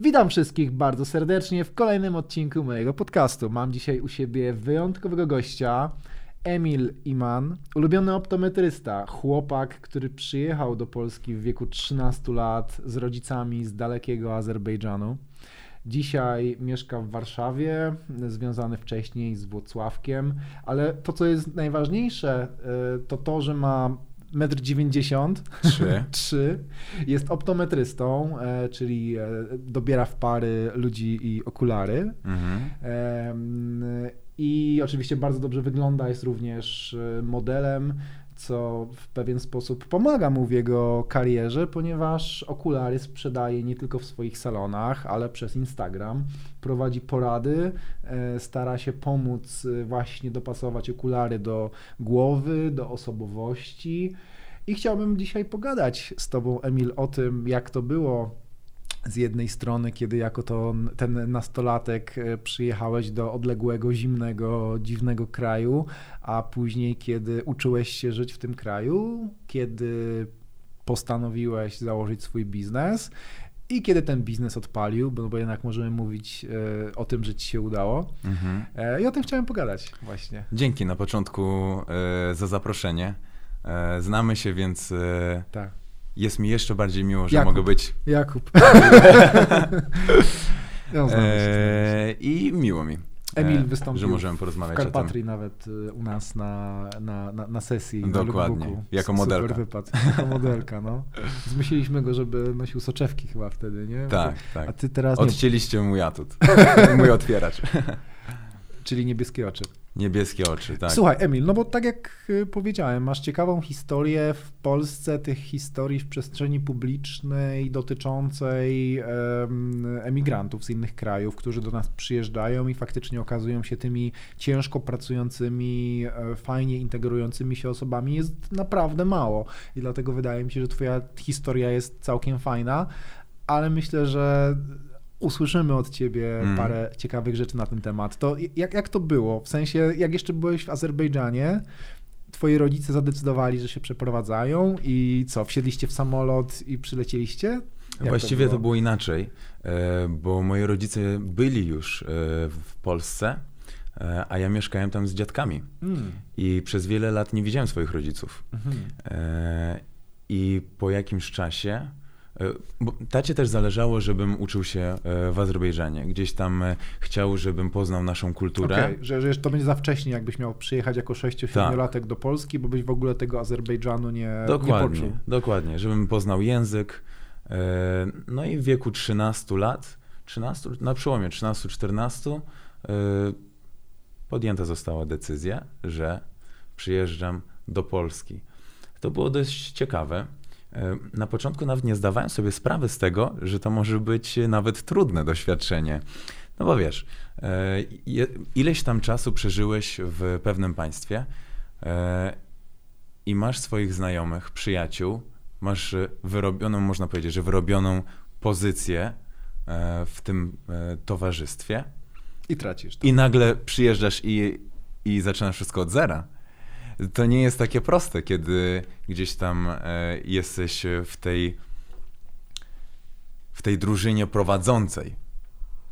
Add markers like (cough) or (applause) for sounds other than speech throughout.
Witam wszystkich bardzo serdecznie w kolejnym odcinku mojego podcastu. Mam dzisiaj u siebie wyjątkowego gościa, Emil Iman, ulubiony optometrysta, chłopak, który przyjechał do Polski w wieku 13 lat z rodzicami z dalekiego Azerbejdżanu. Dzisiaj mieszka w Warszawie, związany wcześniej z Włocławkiem, ale to, co jest najważniejsze, y, to to, że ma 1,90 m. Trzy. (laughs) Trzy. Jest optometrystą, e, czyli e, dobiera w pary ludzi i okulary. Mhm. I oczywiście bardzo dobrze wygląda, jest również e, modelem, co w pewien sposób pomaga mu w jego karierze, ponieważ okulary sprzedaje nie tylko w swoich salonach, ale przez Instagram. Prowadzi porady, e, stara się pomóc e, właśnie dopasować okulary do głowy, do osobowości. I chciałbym dzisiaj pogadać z Tobą, Emil, o tym, jak to było z jednej strony, kiedy jako to ten nastolatek e, przyjechałeś do odległego, zimnego, dziwnego kraju, a później, kiedy uczyłeś się żyć w tym kraju, kiedy postanowiłeś założyć swój biznes i kiedy ten biznes odpalił, bo, jednak możemy mówić e, o tym, że ci się udało. Mhm. E, I o tym chciałem pogadać właśnie. Dzięki na początku za zaproszenie. Znamy się, więc Tak. Jest mi jeszcze bardziej miło, że Jakub. mogę być. Jakub. (laughs) ja E, I miło mi. e, Emil wystąpił Że możemy w porozmawiać o tym. Karpatrii nawet y, u nas na, na, na, na sesji. na Dokładnie. lookbooku. Jako Super modelka. wypad. Jako modelka, no. Zmyśliliśmy go, żeby nosił soczewki chyba wtedy, nie? Tak, A tak. ty teraz nie, Odcięliście mój atut. (laughs) mój otwieracz. czyli niebieskie oczy. Niebieskie oczy, tak. Słuchaj, Emil, no bo tak jak y, powiedziałem, masz ciekawą historię w Polsce, tych historii w przestrzeni publicznej dotyczącej em, emigrantów z innych krajów, którzy do nas przyjeżdżają i faktycznie okazują się tymi ciężko pracującymi, e, fajnie integrującymi się osobami, jest naprawdę mało. I dlatego wydaje mi się, że Twoja historia jest całkiem fajna, ale myślę, że usłyszymy od ciebie Mm. parę ciekawych rzeczy na ten temat. To jak, jak to było? W sensie, jak jeszcze byłeś w Azerbejdżanie, twoi rodzice zadecydowali, że się przeprowadzają i co, wsiedliście w samolot i przylecieliście? Jak Właściwie to było? inaczej, e, bo moi rodzice byli już e, w Polsce, e, a ja mieszkałem tam z dziadkami. Mm. I przez wiele lat nie widziałem swoich rodziców. E, I po jakimś czasie, bo tacie też zależało, żebym uczył się e, w Azerbejdżanie. Gdzieś tam e, chciał, żebym poznał naszą kulturę. Okej, że, że to będzie za wcześnie, jakbyś miał przyjechać jako 6-7-latek do Polski, bo byś w ogóle tego Azerbejdżanu nie, nie Dokładnie, poczuł. dokładnie, żebym poznał język. E, No i w wieku 13 lat, 13, na przełomie 13-14, e, podjęta została decyzja, że przyjeżdżam do Polski. To było dość ciekawe. Na początku nawet nie zdawałem sobie sprawy z tego, że to może być nawet trudne doświadczenie. No bo wiesz, e, ileś tam czasu przeżyłeś w pewnym państwie e, i masz swoich znajomych, przyjaciół, masz wyrobioną, można powiedzieć, że wyrobioną pozycję e, w tym towarzystwie I tracisz to. i nagle przyjeżdżasz i, i zaczynasz wszystko od zera. To nie jest takie proste, kiedy gdzieś tam e, jesteś w tej w tej drużynie prowadzącej,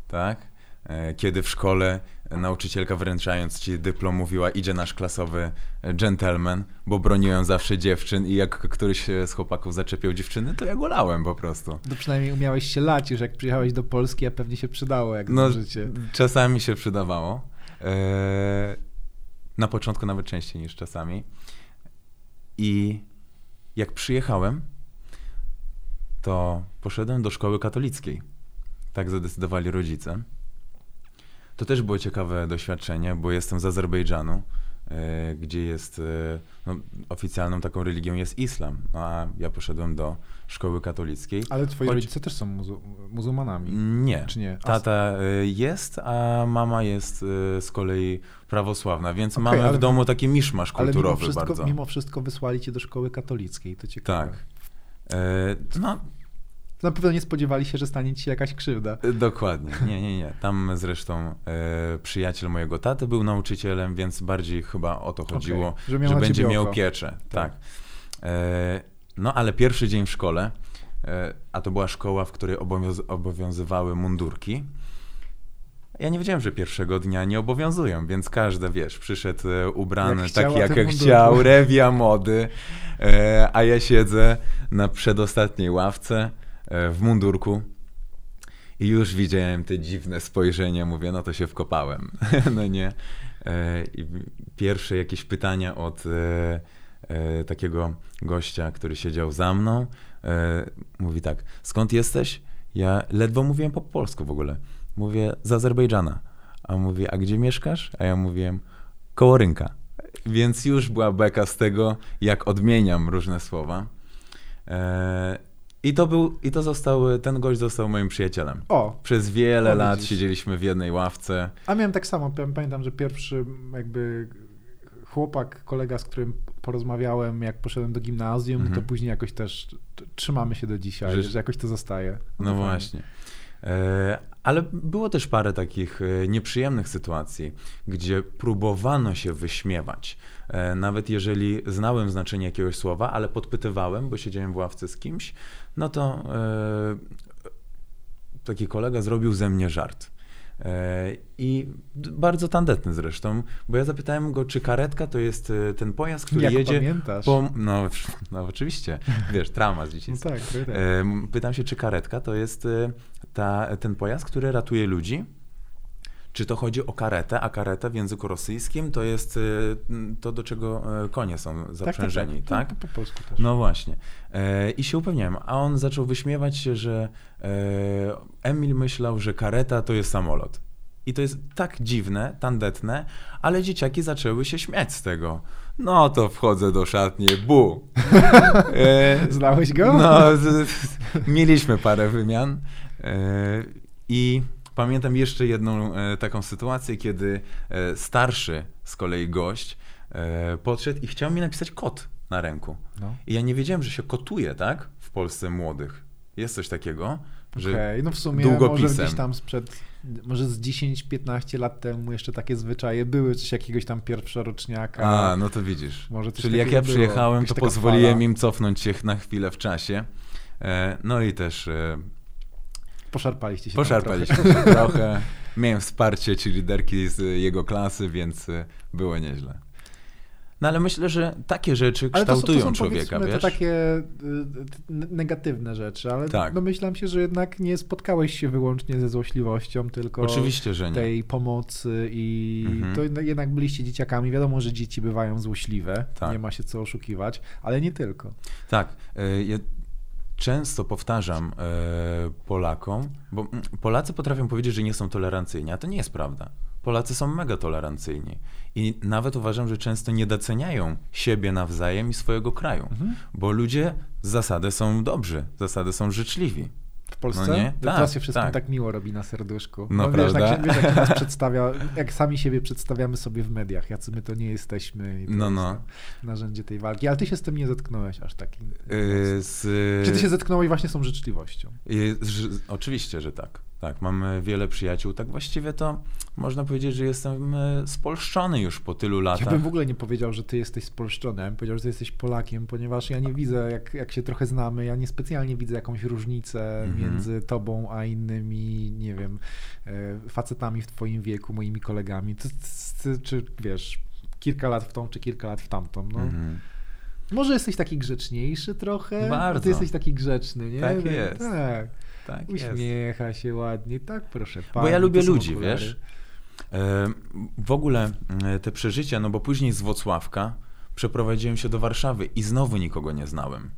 tak? E, Kiedy w szkole nauczycielka wręczając ci dyplom mówiła, idzie nasz klasowy gentleman, bo broniłem zawsze dziewczyn i jak któryś z chłopaków zaczepiał dziewczyny, to ja go lałem po prostu. To przynajmniej umiałeś się lać już, jak przyjechałeś do Polski, a pewnie się przydało, jak No, no, życie. czasami się przydawało. E, na początku nawet częściej niż czasami. I jak przyjechałem, to poszedłem do szkoły katolickiej. Tak zadecydowali rodzice. To też było ciekawe doświadczenie, bo jestem z Azerbejdżanu, gdzie jest, e, no, oficjalną taką religią jest islam, no, a ja poszedłem do szkoły katolickiej. Ale twoi Choć- rodzice też są muzu- muzułmanami, Nie. czy nie? A- Tata y, jest, a mama jest z kolei prawosławna, więc Okej, mamy ale- w domu taki miszmasz Ale mimo kulturowy wszystko, bardzo. mimo wszystko wysłali cię do szkoły katolickiej, to ciekawe. Tak. E, Na pewno nie spodziewali się, że stanie ci się jakaś krzywda. y, dokładnie. Nie, nie, nie. Tam zresztą e, przyjaciel mojego taty był nauczycielem, więc bardziej chyba o to chodziło, Okej, że że będzie miał oko. pieczę. Tak. E, no, ale pierwszy dzień w szkole e, a to była szkoła, w której obowiąz obowiązywały mundurki. Ja nie wiedziałem, że pierwszego dnia nie obowiązują, więc każdy, wiesz, przyszedł e, ubrany Jak taki, jak chciał, rewia mody, e, a ja siedzę na przedostatniej ławce e, w mundurku i już widziałem te dziwne spojrzenia, mówię, no to się wkopałem, (laughs) no nie. E, I pierwsze jakieś pytania od e, e, takiego gościa, który siedział za mną, e, mówi tak, skąd jesteś? Ja ledwo mówiłem po polsku w ogóle. Mówię, z Azerbejdżana. A mówi, a gdzie mieszkasz? A ja mówiłem, koło rynka. Więc już była beka z tego, jak odmieniam różne słowa. E, I to był, i to został, ten gość został moim przyjacielem. O, Przez wiele O, lat siedzieliśmy w jednej ławce. a miałem tak samo. Pamię- Pamiętam, że pierwszy jakby chłopak, kolega, z którym porozmawiałem, jak poszedłem do gimnazjum, Mhm. to później jakoś też trzymamy się do dzisiaj, Że- że, jakoś to zostaje. No fajnie. właśnie. E, Ale było też parę takich e, nieprzyjemnych sytuacji, gdzie próbowano się wyśmiewać. E, Nawet jeżeli znałem znaczenie jakiegoś słowa, ale podpytywałem, bo siedziałem w ławce z kimś, no to e, taki kolega zrobił ze mnie żart. E, I bardzo tandetny zresztą, bo ja zapytałem go, czy karetka to jest e, ten pojazd, który Jak jedzie pamiętasz? po... No, (laughs) no oczywiście, wiesz, trauma z No dzieciństwa. tak, tak, tak. Pytam się, czy karetka to jest ta, ten pojazd, który ratuje ludzi? Czy to chodzi o karetę, a kareta w języku rosyjskim to jest m, to, do czego e, konie są zaprzężeni, tak? No, po polsku też. No właśnie. E, I się upewniałem, a on zaczął wyśmiewać się, że e, Emil myślał, że kareta to jest samolot. I to jest tak dziwne, tandetne, ale dzieciaki zaczęły się śmiać z tego. No to wchodzę do szatni, bu. (laughs) Znałeś go? no, mieliśmy parę wymian. I pamiętam jeszcze jedną e, taką sytuację, kiedy e, starszy z kolei gość e, podszedł i chciał mi napisać kot na ręku. No. I ja nie wiedziałem, że się kotuje, tak? W Polsce młodych. Jest coś takiego, że Okej, no w sumie może długopisem. gdzieś tam sprzed, może z 10-15 lat temu jeszcze takie zwyczaje były, coś jakiegoś tam pierwszoroczniaka. A, no to widzisz. Może Czyli jak ja było, przyjechałem, to pozwoliłem fala. im cofnąć się na chwilę w czasie. No i też Poszarpaliście się Poszarpaliśmy trochę. się trochę. (laughs) Miałem wsparcie ci liderki z jego klasy, więc y, było nieźle. No ale myślę, że takie rzeczy Ale to są, to kształtują są człowieka, wiesz? te takie y, n- negatywne rzeczy, ale Tak. domyślam się, że jednak nie spotkałeś się wyłącznie ze złośliwością, tylko Oczywiście, że nie. tej pomocy i Mhm. to jednak- jednak byliście dzieciakami. Wiadomo, że dzieci bywają złośliwe, Tak. nie ma się co oszukiwać, ale nie tylko. Tak. Często powtarzam y, Polakom, bo mm, Polacy potrafią powiedzieć, że nie są tolerancyjni, a to nie jest prawda. Polacy są mega tolerancyjni i nawet uważam, że często nie doceniają siebie nawzajem i swojego kraju, Mhm. bo ludzie z zasady są dobrzy, zasady są życzliwi. W Polsce? No nie? Tak, się wszystkim tak. tak. miło robi na serduszku. No, wiesz, prawda? tak wiesz, jak nas (laughs) przedstawia, jak sami siebie przedstawiamy sobie w mediach, jacy my to nie jesteśmy. I to No, jest no. Narzędzie tej walki. Ale ty się z tym nie zetknąłeś aż tak. Y, Z, Czy ty się zetknąłeś właśnie z tą życzliwością? Y, że- Oczywiście, że tak. Tak, mamy wiele przyjaciół. Tak właściwie to można powiedzieć, że jestem y, spolszczony już po tylu Ja latach. bym w ogóle nie powiedział, że ty jesteś spolszczony. Ja bym powiedział, że ty jesteś Polakiem, ponieważ ja nie widzę, jak, jak się trochę znamy, ja niespecjalnie widzę jakąś różnicę Mhm. między tobą a innymi, nie wiem, e, facetami w twoim wieku, moimi kolegami. Ty, ty, czy wiesz, kilka lat w tą, czy kilka lat w tamtą. No. Mhm. Może jesteś taki grzeczniejszy trochę? Bardzo. Ty jesteś taki grzeczny, nie? Tak jest. Tak. Tak. Uśmiecha się ładnie, tak proszę Bo pani, ja lubię ludzi, okulary. wiesz. E, W ogóle e, te przeżycia, no bo później z Wocławka przeprowadziłem się do Warszawy i znowu nikogo nie znałem.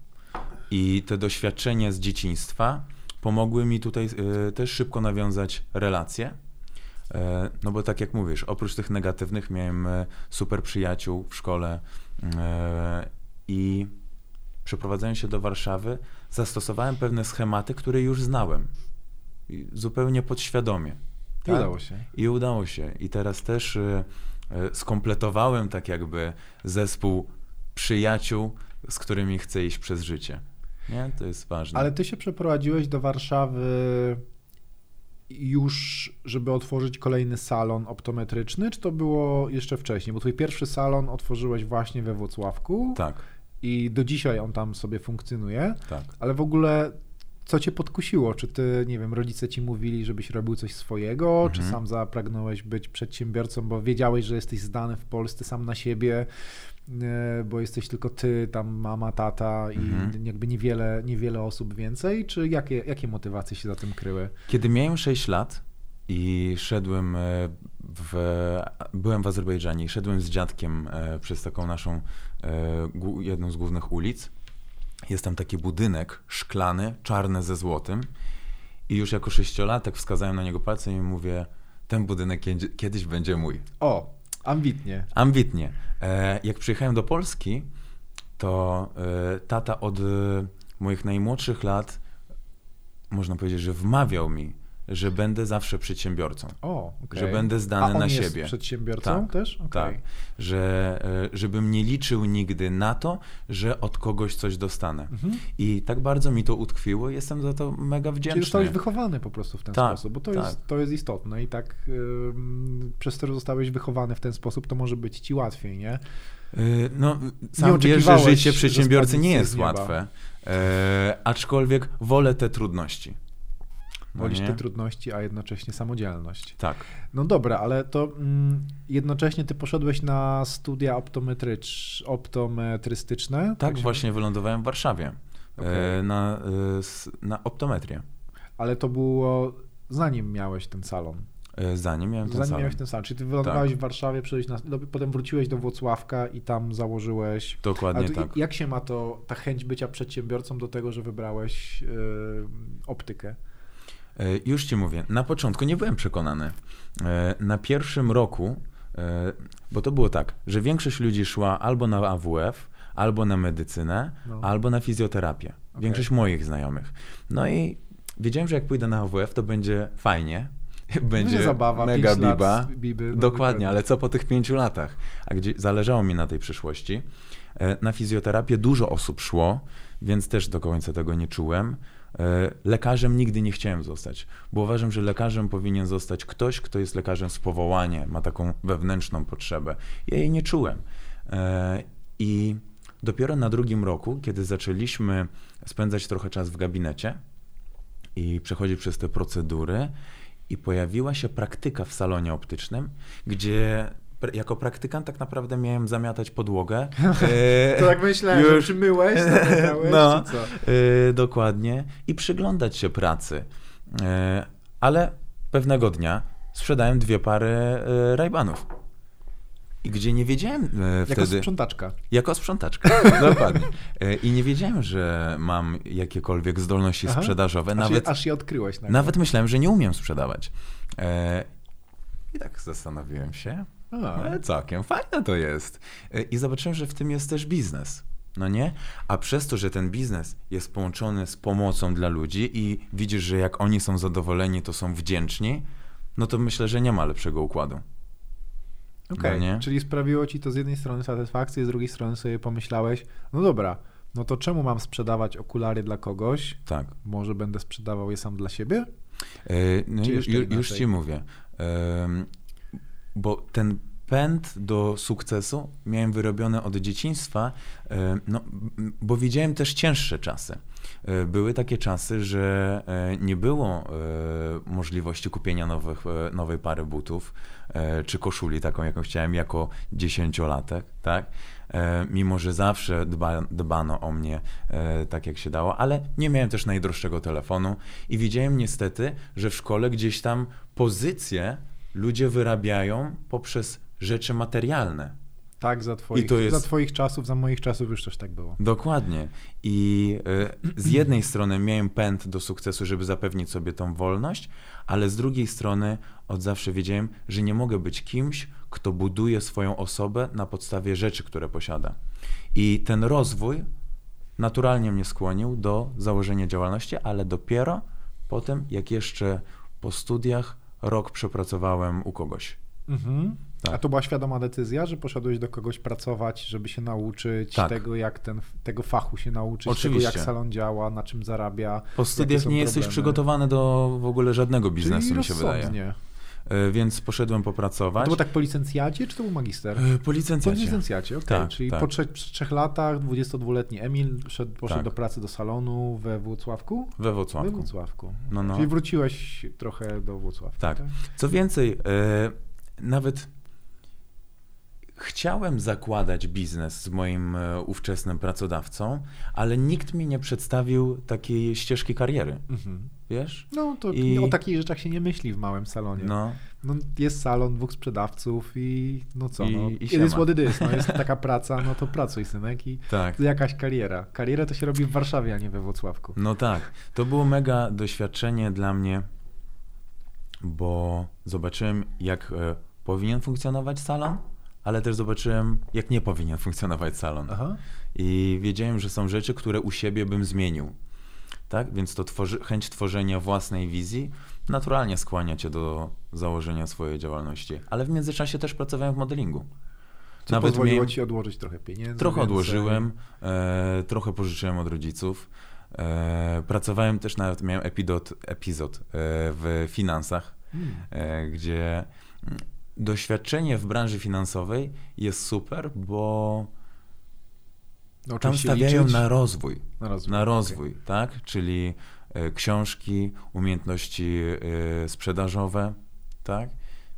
I te doświadczenia z dzieciństwa pomogły mi tutaj e, też szybko nawiązać relacje. No bo tak jak mówisz, oprócz tych negatywnych miałem super przyjaciół w szkole i przeprowadzając się do Warszawy zastosowałem pewne schematy, które już znałem. Zupełnie podświadomie. I tak? udało się. I udało się. I teraz też y, y, skompletowałem tak jakby zespół przyjaciół, z którymi chcę iść przez życie. Nie? To jest ważne. Ale ty się przeprowadziłeś do Warszawy już, żeby otworzyć kolejny salon optometryczny, czy to było jeszcze wcześniej? Bo twój pierwszy salon otworzyłeś właśnie we Włocławku Tak, i do dzisiaj on tam sobie funkcjonuje, tak. ale w ogóle co cię podkusiło? Czy ty, nie wiem, rodzice ci mówili, żebyś robił coś swojego, Mhm. czy sam zapragnąłeś być przedsiębiorcą, bo wiedziałeś, że jesteś zdany w Polsce sam na siebie, e, bo jesteś tylko ty, tam mama, tata i Mhm. jakby niewiele, niewiele osób więcej, czy jakie, jakie motywacje się za tym kryły? Kiedy miałem 6 lat i szedłem e, w, byłem w Azerbejdżanie i szedłem z dziadkiem e, przez taką naszą e, jedną z głównych ulic. Jest tam taki budynek szklany, czarny ze złotym i już jako sześciolatek wskazałem na niego palcem i mówię, ten budynek kiedy- kiedyś będzie mój. O, ambitnie. Ambitnie. Jak przyjechałem do Polski, to tata od moich najmłodszych lat, można powiedzieć, że wmawiał mi, że będę zawsze przedsiębiorcą. O, okej. Że będę zdany A na jest siebie. przedsiębiorcą Tak, też? Okej. Tak, że e, żebym nie liczył nigdy na to, że od kogoś coś dostanę. Mhm. I tak bardzo mi to utkwiło i jestem za to mega Czyli wdzięczny. zostałeś wychowany po prostu w ten Tak, sposób, bo to, tak. jest, to jest istotne i tak ym, przez to, że zostałeś wychowany w ten sposób, to może być ci łatwiej, nie? Y, No, sam wiesz, że życie przedsiębiorcy nie jest łatwe, e, aczkolwiek wolę te trudności. No Wolisz nie? te trudności, a jednocześnie samodzielność. Tak. No dobra, ale to mm, jednocześnie ty poszedłeś na studia optometrycz, optometrystyczne? Tak się- właśnie wylądowałem w Warszawie e, na, e, na optometrię. Ale to było zanim miałeś ten salon. E, Zanim miałem ten Zanim salon. miałeś ten salon. Czyli ty wylądowałeś Tak. w Warszawie, przyszedłeś na, do- potem wróciłeś do Włocławka i tam założyłeś Dokładnie tak. Jak się ma to, ta chęć bycia przedsiębiorcą do tego, że wybrałeś yy, optykę? E, Już ci mówię, na początku nie byłem przekonany. E, Na pierwszym roku, e, bo to było tak, że większość ludzi szła albo na AWF, albo na medycynę, No. albo na fizjoterapię. Okej. Większość moich znajomych. No i wiedziałem, że jak pójdę na AWF, to będzie fajnie. (laughs) Będzie zabawa, mega biba. biby, no Dokładnie, ale co po tych pięciu latach? A gdzie zależało mi na tej przyszłości. Na fizjoterapię dużo osób szło, więc też do końca tego nie czułem. E, Lekarzem nigdy nie chciałem zostać, bo uważam, że lekarzem powinien zostać ktoś, kto jest lekarzem z powołania, ma taką wewnętrzną potrzebę. Ja jej nie czułem. E, I dopiero na drugim roku, kiedy zaczęliśmy spędzać trochę czas w gabinecie i przechodzić przez te procedury, i pojawiła się praktyka w salonie optycznym, gdzie jako praktykant tak naprawdę miałem zamiatać podłogę. (laughs) E, To tak myślałem, już- że czy myłeś, (laughs) zamykałeś, No. czy co? E, dokładnie. I przyglądać się pracy. E, ale pewnego dnia sprzedałem dwie pary rajbanów. I gdzie nie wiedziałem e, Jako wtedy... sprzątaczka. Jako sprzątaczka, (laughs) dokładnie. I nie wiedziałem, że mam jakiekolwiek zdolności Aha. sprzedażowe. Aż, Nawet, je, aż je odkryłeś. nagle. nawet myślałem, że nie umiem sprzedawać. I tak zastanowiłem się, A, e, całkiem fajne to jest. E, I zobaczyłem, że w tym jest też biznes. No nie? A przez to, że ten biznes jest połączony z pomocą dla ludzi i widzisz, że jak oni są zadowoleni, to są wdzięczni, no to myślę, że nie ma lepszego układu. Okej, no nie? czyli sprawiło ci to z jednej strony satysfakcję, z drugiej strony sobie pomyślałeś, no dobra, no to czemu mam sprzedawać okulary dla kogoś? Tak. Może będę sprzedawał je sam dla siebie? E, No już inaczej? ci mówię. Bo ten pęd do sukcesu miałem wyrobiony od dzieciństwa, em, no, bo widziałem też cięższe czasy. E, Były takie czasy, że e, nie było e, możliwości kupienia nowych, e, nowej pary butów e, czy koszuli, taką jaką chciałem jako dziesięciolatek, tak? E, Mimo, że zawsze dba, dbano o mnie e, tak, jak się dało, ale nie miałem też najdroższego telefonu i widziałem niestety, że w szkole gdzieś tam pozycje ludzie wyrabiają poprzez rzeczy materialne. Tak, za twoich, jest- za twoich czasów, za moich czasów już też tak było. Dokładnie. I e, z jednej strony miałem pęd do sukcesu, żeby zapewnić sobie tą wolność, ale z drugiej strony od zawsze wiedziałem, że nie mogę być kimś, kto buduje swoją osobę na podstawie rzeczy, które posiada. I ten rozwój naturalnie mnie skłonił do założenia działalności, ale dopiero potem, jak jeszcze po studiach rok przepracowałem u kogoś. Mhm. Tak. A to była świadoma decyzja, że poszedłeś do kogoś pracować, żeby się nauczyć Tak. tego, jak ten, tego fachu się nauczyć, Oczywiście. tego, jak salon działa, na czym zarabia. Po studiach nie jesteś problemy? przygotowany do w ogóle żadnego biznesu, Czyli mi się wydaje. rozsądnie. e, więc poszedłem To popracować. było tak po licencjacie, czy to był magister? E, Po Po licencjacie. licencjacie, okej. Tak, Czyli tak. po trzech, trzech latach 22-letni Emil szedł, poszedł Tak. do pracy do salonu we Włocławku? We We Wrocławku. Włocławku. No, no. Czyli wróciłeś trochę do Włocławka. Tak. Co więcej, e, nawet chciałem zakładać biznes z moim e, ówczesnym pracodawcą, ale nikt mi nie przedstawił takiej ścieżki kariery. Mhm. Wiesz? No to I- o takich rzeczach się nie myśli w małym salonie. No. No, jest salon, dwóch sprzedawców i no co, I- no, i it is what it is. No, jest (laughs) taka praca, no to pracuj synek i tak. jakaś kariera. Karierę to się robi w Warszawie, a nie we Włocławku. No tak. To było mega doświadczenie dla mnie, bo zobaczyłem, jak e, powinien funkcjonować salon, ale też zobaczyłem, jak nie powinien funkcjonować salon. Aha. I wiedziałem, że są rzeczy, które u siebie bym zmienił. Tak? Więc to tworzy, chęć tworzenia własnej wizji naturalnie skłania cię do założenia swojej działalności. Ale w międzyczasie też pracowałem w modelingu. Co Nawet pozwoliło miałem- ci odłożyć trochę pieniędzy. Trochę odłożyłem, e, trochę pożyczyłem od rodziców. E, pracowałem też, nawet miałem epizod, epizod e, w finansach, Hmm. e, gdzie doświadczenie w branży finansowej jest super, bo tam stawiają na rozwój. na rozwój. Na rozwój, tak? Czyli e, książki, umiejętności e, sprzedażowe, tak?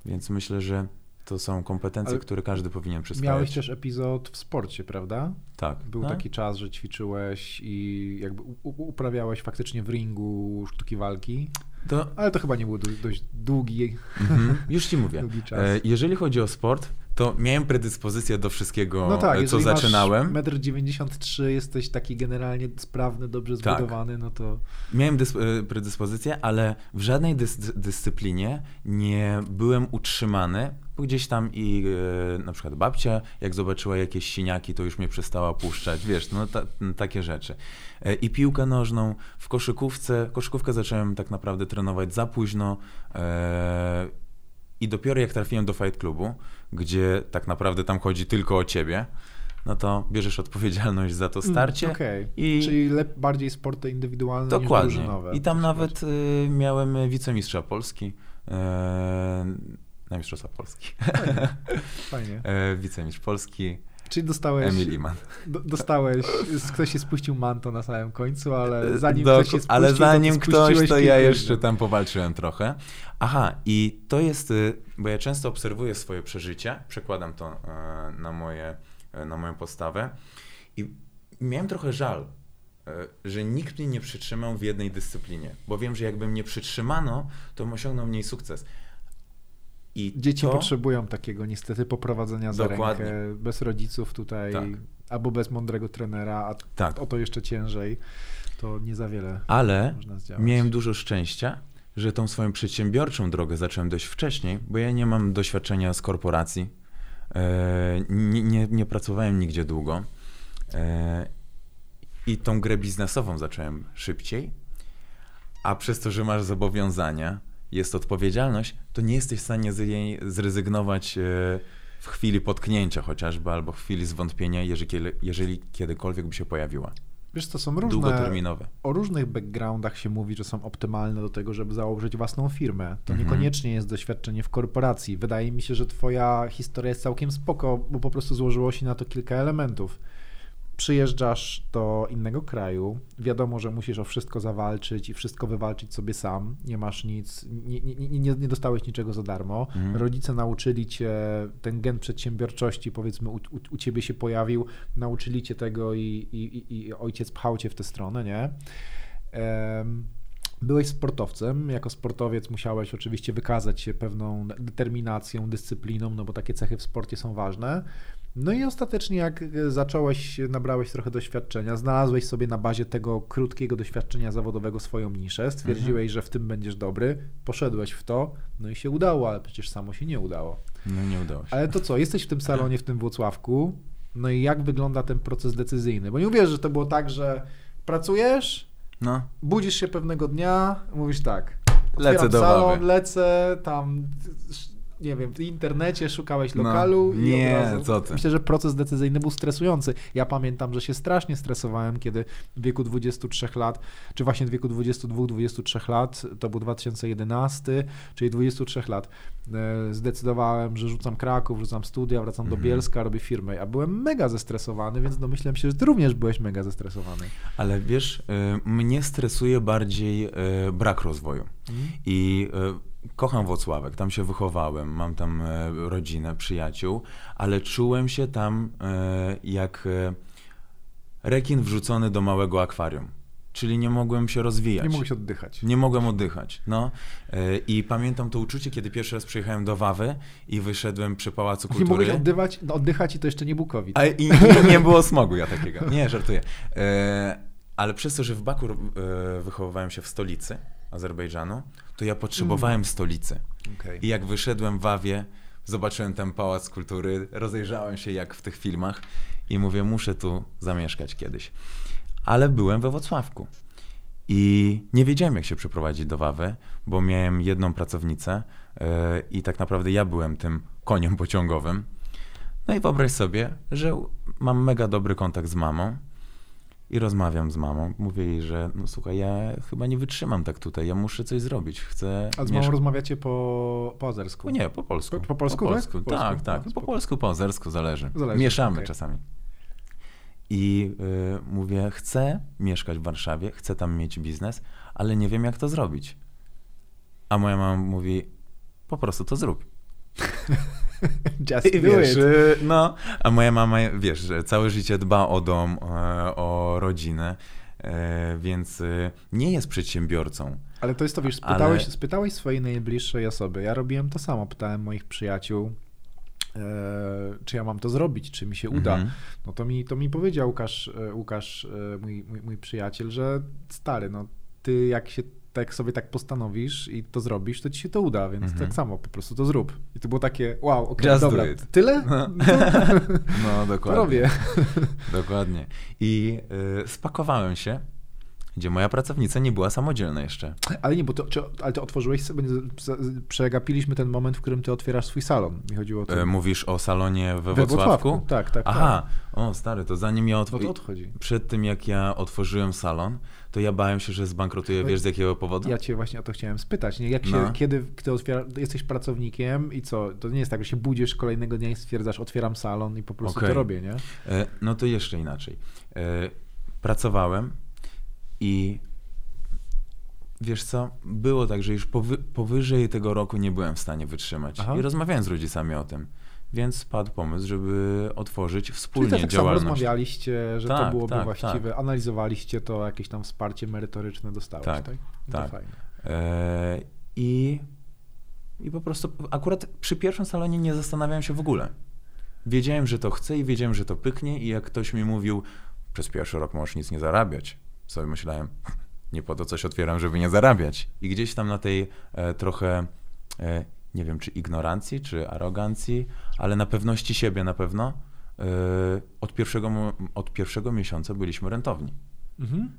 Więc myślę, że to są kompetencje, Ale które każdy powinien przyswajać. Miałeś też epizod w sporcie, prawda? Tak. Był no. taki czas, że ćwiczyłeś i jakby uprawiałeś faktycznie w ringu sztuki walki, To, ale to chyba nie był do, dość długi, mhm, (laughs) już ci mówię. długi czas. E, jeżeli chodzi o sport, to miałem predyspozycję do wszystkiego, no tak, e, co zaczynałem. masz 1,93 m, jesteś taki generalnie sprawny, dobrze Tak. zbudowany, no to Miałem e, predyspozycję, ale w żadnej dys- dyscyplinie nie byłem utrzymany, gdzieś tam i e, na przykład babcia, jak zobaczyła jakieś siniaki, to już mnie przestała puszczać, wiesz, no ta, takie rzeczy. E, I piłkę nożną, w koszykówce, koszykówkę zacząłem tak naprawdę trenować za późno e, i dopiero jak trafiłem do Fight Clubu, gdzie tak naprawdę tam chodzi tylko o ciebie, no to bierzesz odpowiedzialność za to starcie. Mm, Okej, I czyli lep, bardziej sporty indywidualne niż Dokładnie. drużynowe. I tam nawet y, miałem wicemistrza Polski. E, na Mistrzostwa Polski. Fajnie. Fajnie. (laughs) E, wicemistrz Polski, Czyli dostałeś, Emil Iman. do, dostałeś, ktoś się spuścił manto na samym końcu, ale zanim Doku- ktoś się spuścił, ale to zanim ktoś, spuściłeś to ja jeszcze tam powalczyłem trochę. Aha, i to jest, y, bo ja często obserwuję swoje przeżycia, przekładam to e, na, moje, e, na moją postawę i miałem trochę żal, e, że nikt mnie nie przytrzymał w jednej dyscyplinie, bo wiem, że jakby mnie przytrzymano, to bym osiągnął mniej sukces. I Dzieci to, potrzebują takiego niestety poprowadzenia za Dokładnie. rękę, bez rodziców tutaj, Tak. albo bez mądrego trenera, a Tak. o to jeszcze ciężej, to nie za wiele Ale można zdziałać. miałem dużo szczęścia, że tą swoją przedsiębiorczą drogę zacząłem dość wcześniej, bo ja nie mam doświadczenia z korporacji. E, nie, nie, nie pracowałem nigdzie długo. E, I tą grę biznesową zacząłem szybciej. A przez to, że masz zobowiązania, jest odpowiedzialność, to nie jesteś w stanie z jej zrezygnować e, w chwili potknięcia chociażby, albo w chwili zwątpienia, jeżeli, jeżeli kiedykolwiek by się pojawiła. Wiesz, to są różne, Długoterminowe. o różnych backgroundach się mówi, że są optymalne do tego, żeby założyć własną firmę. To Mhm. niekoniecznie jest doświadczenie w korporacji. Wydaje mi się, że twoja historia jest całkiem spoko, bo po prostu złożyło się na to kilka elementów. Przyjeżdżasz do innego kraju, wiadomo, że musisz o wszystko zawalczyć i wszystko wywalczyć sobie sam. Nie masz nic, nie, nie, nie, nie dostałeś niczego za darmo. Mhm. Rodzice nauczyli cię, ten gen przedsiębiorczości powiedzmy u, u, u ciebie się pojawił, nauczyli cię tego i, i, i, ojciec pchał cię w tę stronę, nie? Em, Byłeś sportowcem, jako sportowiec musiałeś oczywiście wykazać się pewną determinacją, dyscypliną, no bo takie cechy w sporcie są ważne. No i ostatecznie jak e, zacząłeś, nabrałeś trochę doświadczenia, znalazłeś sobie na bazie tego krótkiego doświadczenia zawodowego swoją niszę, stwierdziłeś, że w tym będziesz dobry, poszedłeś w to, no i się udało, ale przecież samo się nie udało. No nie udało się. Ale to co, jesteś w tym salonie, w tym Włocławku, no i jak wygląda ten proces decyzyjny? Bo nie uwierzysz, że to było tak, że pracujesz, No, budzisz się pewnego dnia, mówisz tak, lecę do salon, lecę, tam nie wiem, w internecie szukałeś lokalu no, i nie, razu... co ty. Myślę, że proces decyzyjny był stresujący. Ja pamiętam, że się strasznie stresowałem, kiedy w wieku 23 lat, czy właśnie w wieku 22-23 lat, to był 2011, czyli 23 lat, e, zdecydowałem, że rzucam Kraków, rzucam studia, wracam do Mhm. Bielska, robię firmę. A byłem mega zestresowany, więc domyślam się, że ty również byłeś mega zestresowany. Ale wiesz, y, mnie stresuje bardziej y, brak rozwoju. I y, kocham Włocławek, tam się wychowałem, mam tam y, rodzinę, przyjaciół, ale czułem się tam y, jak y, rekin wrzucony do małego akwarium. Czyli nie mogłem się rozwijać. Nie mogłeś oddychać. Nie mogłem oddychać. No. I pamiętam to uczucie, kiedy pierwszy raz przyjechałem do Wawy i wyszedłem przy Pałacu Nie mogłeś Kultury. oddywać, no, oddychać i to jeszcze nie był COVID. A i, i nie było smogu ja takiego. Nie, żartuję. E, ale przez to, że w Baku e, wychowywałem się w stolicy Azerbejdżanu, to ja potrzebowałem stolicy. Okej. I jak wyszedłem w Wawie, zobaczyłem ten pałac kultury, rozejrzałem się jak w tych filmach i mówię, muszę tu zamieszkać kiedyś. Ale byłem we Wrocławku. I nie wiedziałem, jak się przeprowadzić do Wawy, bo miałem jedną pracownicę e, i tak naprawdę ja byłem tym koniem pociągowym. No i wyobraź sobie, że mam mega dobry kontakt z mamą i rozmawiam z mamą. Mówię jej, że no słuchaj, ja chyba nie wytrzymam tak tutaj, ja muszę coś zrobić. Chcę A z mamą rozmawiacie po, po azersku? o nie, po polsku. Po- po polsku, po tak? polsku. Po polsku. Tak, tak. No, Po polsku, po azersku zależy. Zależy, Mieszamy okej. czasami. I y, mówię, chcę mieszkać w Warszawie, chcę tam mieć biznes, ale nie wiem, jak to zrobić. A moja mama mówi, po prostu to zrób. (laughs) (laughs) Just I do wiesz, it. y, no, a moja mama, wiesz, całe życie dba o dom, e, o rodzinę, e, więc y, nie jest przedsiębiorcą. Ale to jest to, wiesz, spytałeś, Ale- spytałeś swojej najbliższej osoby. Ja robiłem to samo, pytałem moich przyjaciół, e, czy ja mam to zrobić, czy mi się uda. Mhm. No to mi, to mi powiedział Łukasz, Łukasz mój, mój, mój przyjaciel, że stary, no ty jak się tak sobie tak postanowisz i to zrobisz, to ci się to uda, więc Mhm. tak samo, po prostu to zrób. I to było takie, wow, okej, do dobra, tyle? (laughs) No. No, (laughs) No, dokładnie. robię. (laughs) Dokładnie. I y, spakowałem się, gdzie moja pracownica nie była samodzielna jeszcze. Ale nie, bo to, czy, ale to otworzyłeś sobie, przegapiliśmy ten moment, w którym ty otwierasz swój salon. Mi chodziło o to. E, mówisz o salonie we, We Wrocławku? Wrocławku, tak, tak, Aha, o stary, to zanim ja O otworzyłem... to odchodzi. Przed tym, jak ja otworzyłem salon, to ja bałem się, że zbankrutuję, wiesz z jakiego powodu? Ja cię właśnie o to chciałem spytać. Nie? Jak się, No. kiedy ty otwiera, jesteś pracownikiem i co? To nie jest tak, że się budzisz kolejnego dnia i stwierdzasz, otwieram salon i po prostu Okej. to robię, nie? E, No to jeszcze inaczej. E, Pracowałem i wiesz co, było tak, że już powy, powyżej tego roku nie byłem w stanie wytrzymać. Aha. I rozmawiałem z rodzicami o tym. Więc padł pomysł, żeby otworzyć Czyli wspólnie to tak działalność. rozmawialiście, że to Tak, byłoby tak, właściwe, analizowaliście to, jakieś tam wsparcie merytoryczne dostałeś, tak? Tak, No To tak. fajnie. E, I, I po prostu akurat przy pierwszym salonie nie zastanawiałem się w ogóle. Wiedziałem, że to chcę i wiedziałem, że to pyknie i jak ktoś mi mówił, przez pierwszy rok możesz nic nie zarabiać, sobie myślałem, (laughs) nie po to coś otwieram, żeby nie zarabiać. I gdzieś tam na tej e, trochę, e, nie wiem, czy ignorancji, czy arogancji, ale na pewności siebie na pewno, e, od, pierwszego, od pierwszego miesiąca byliśmy rentowni. Mhm.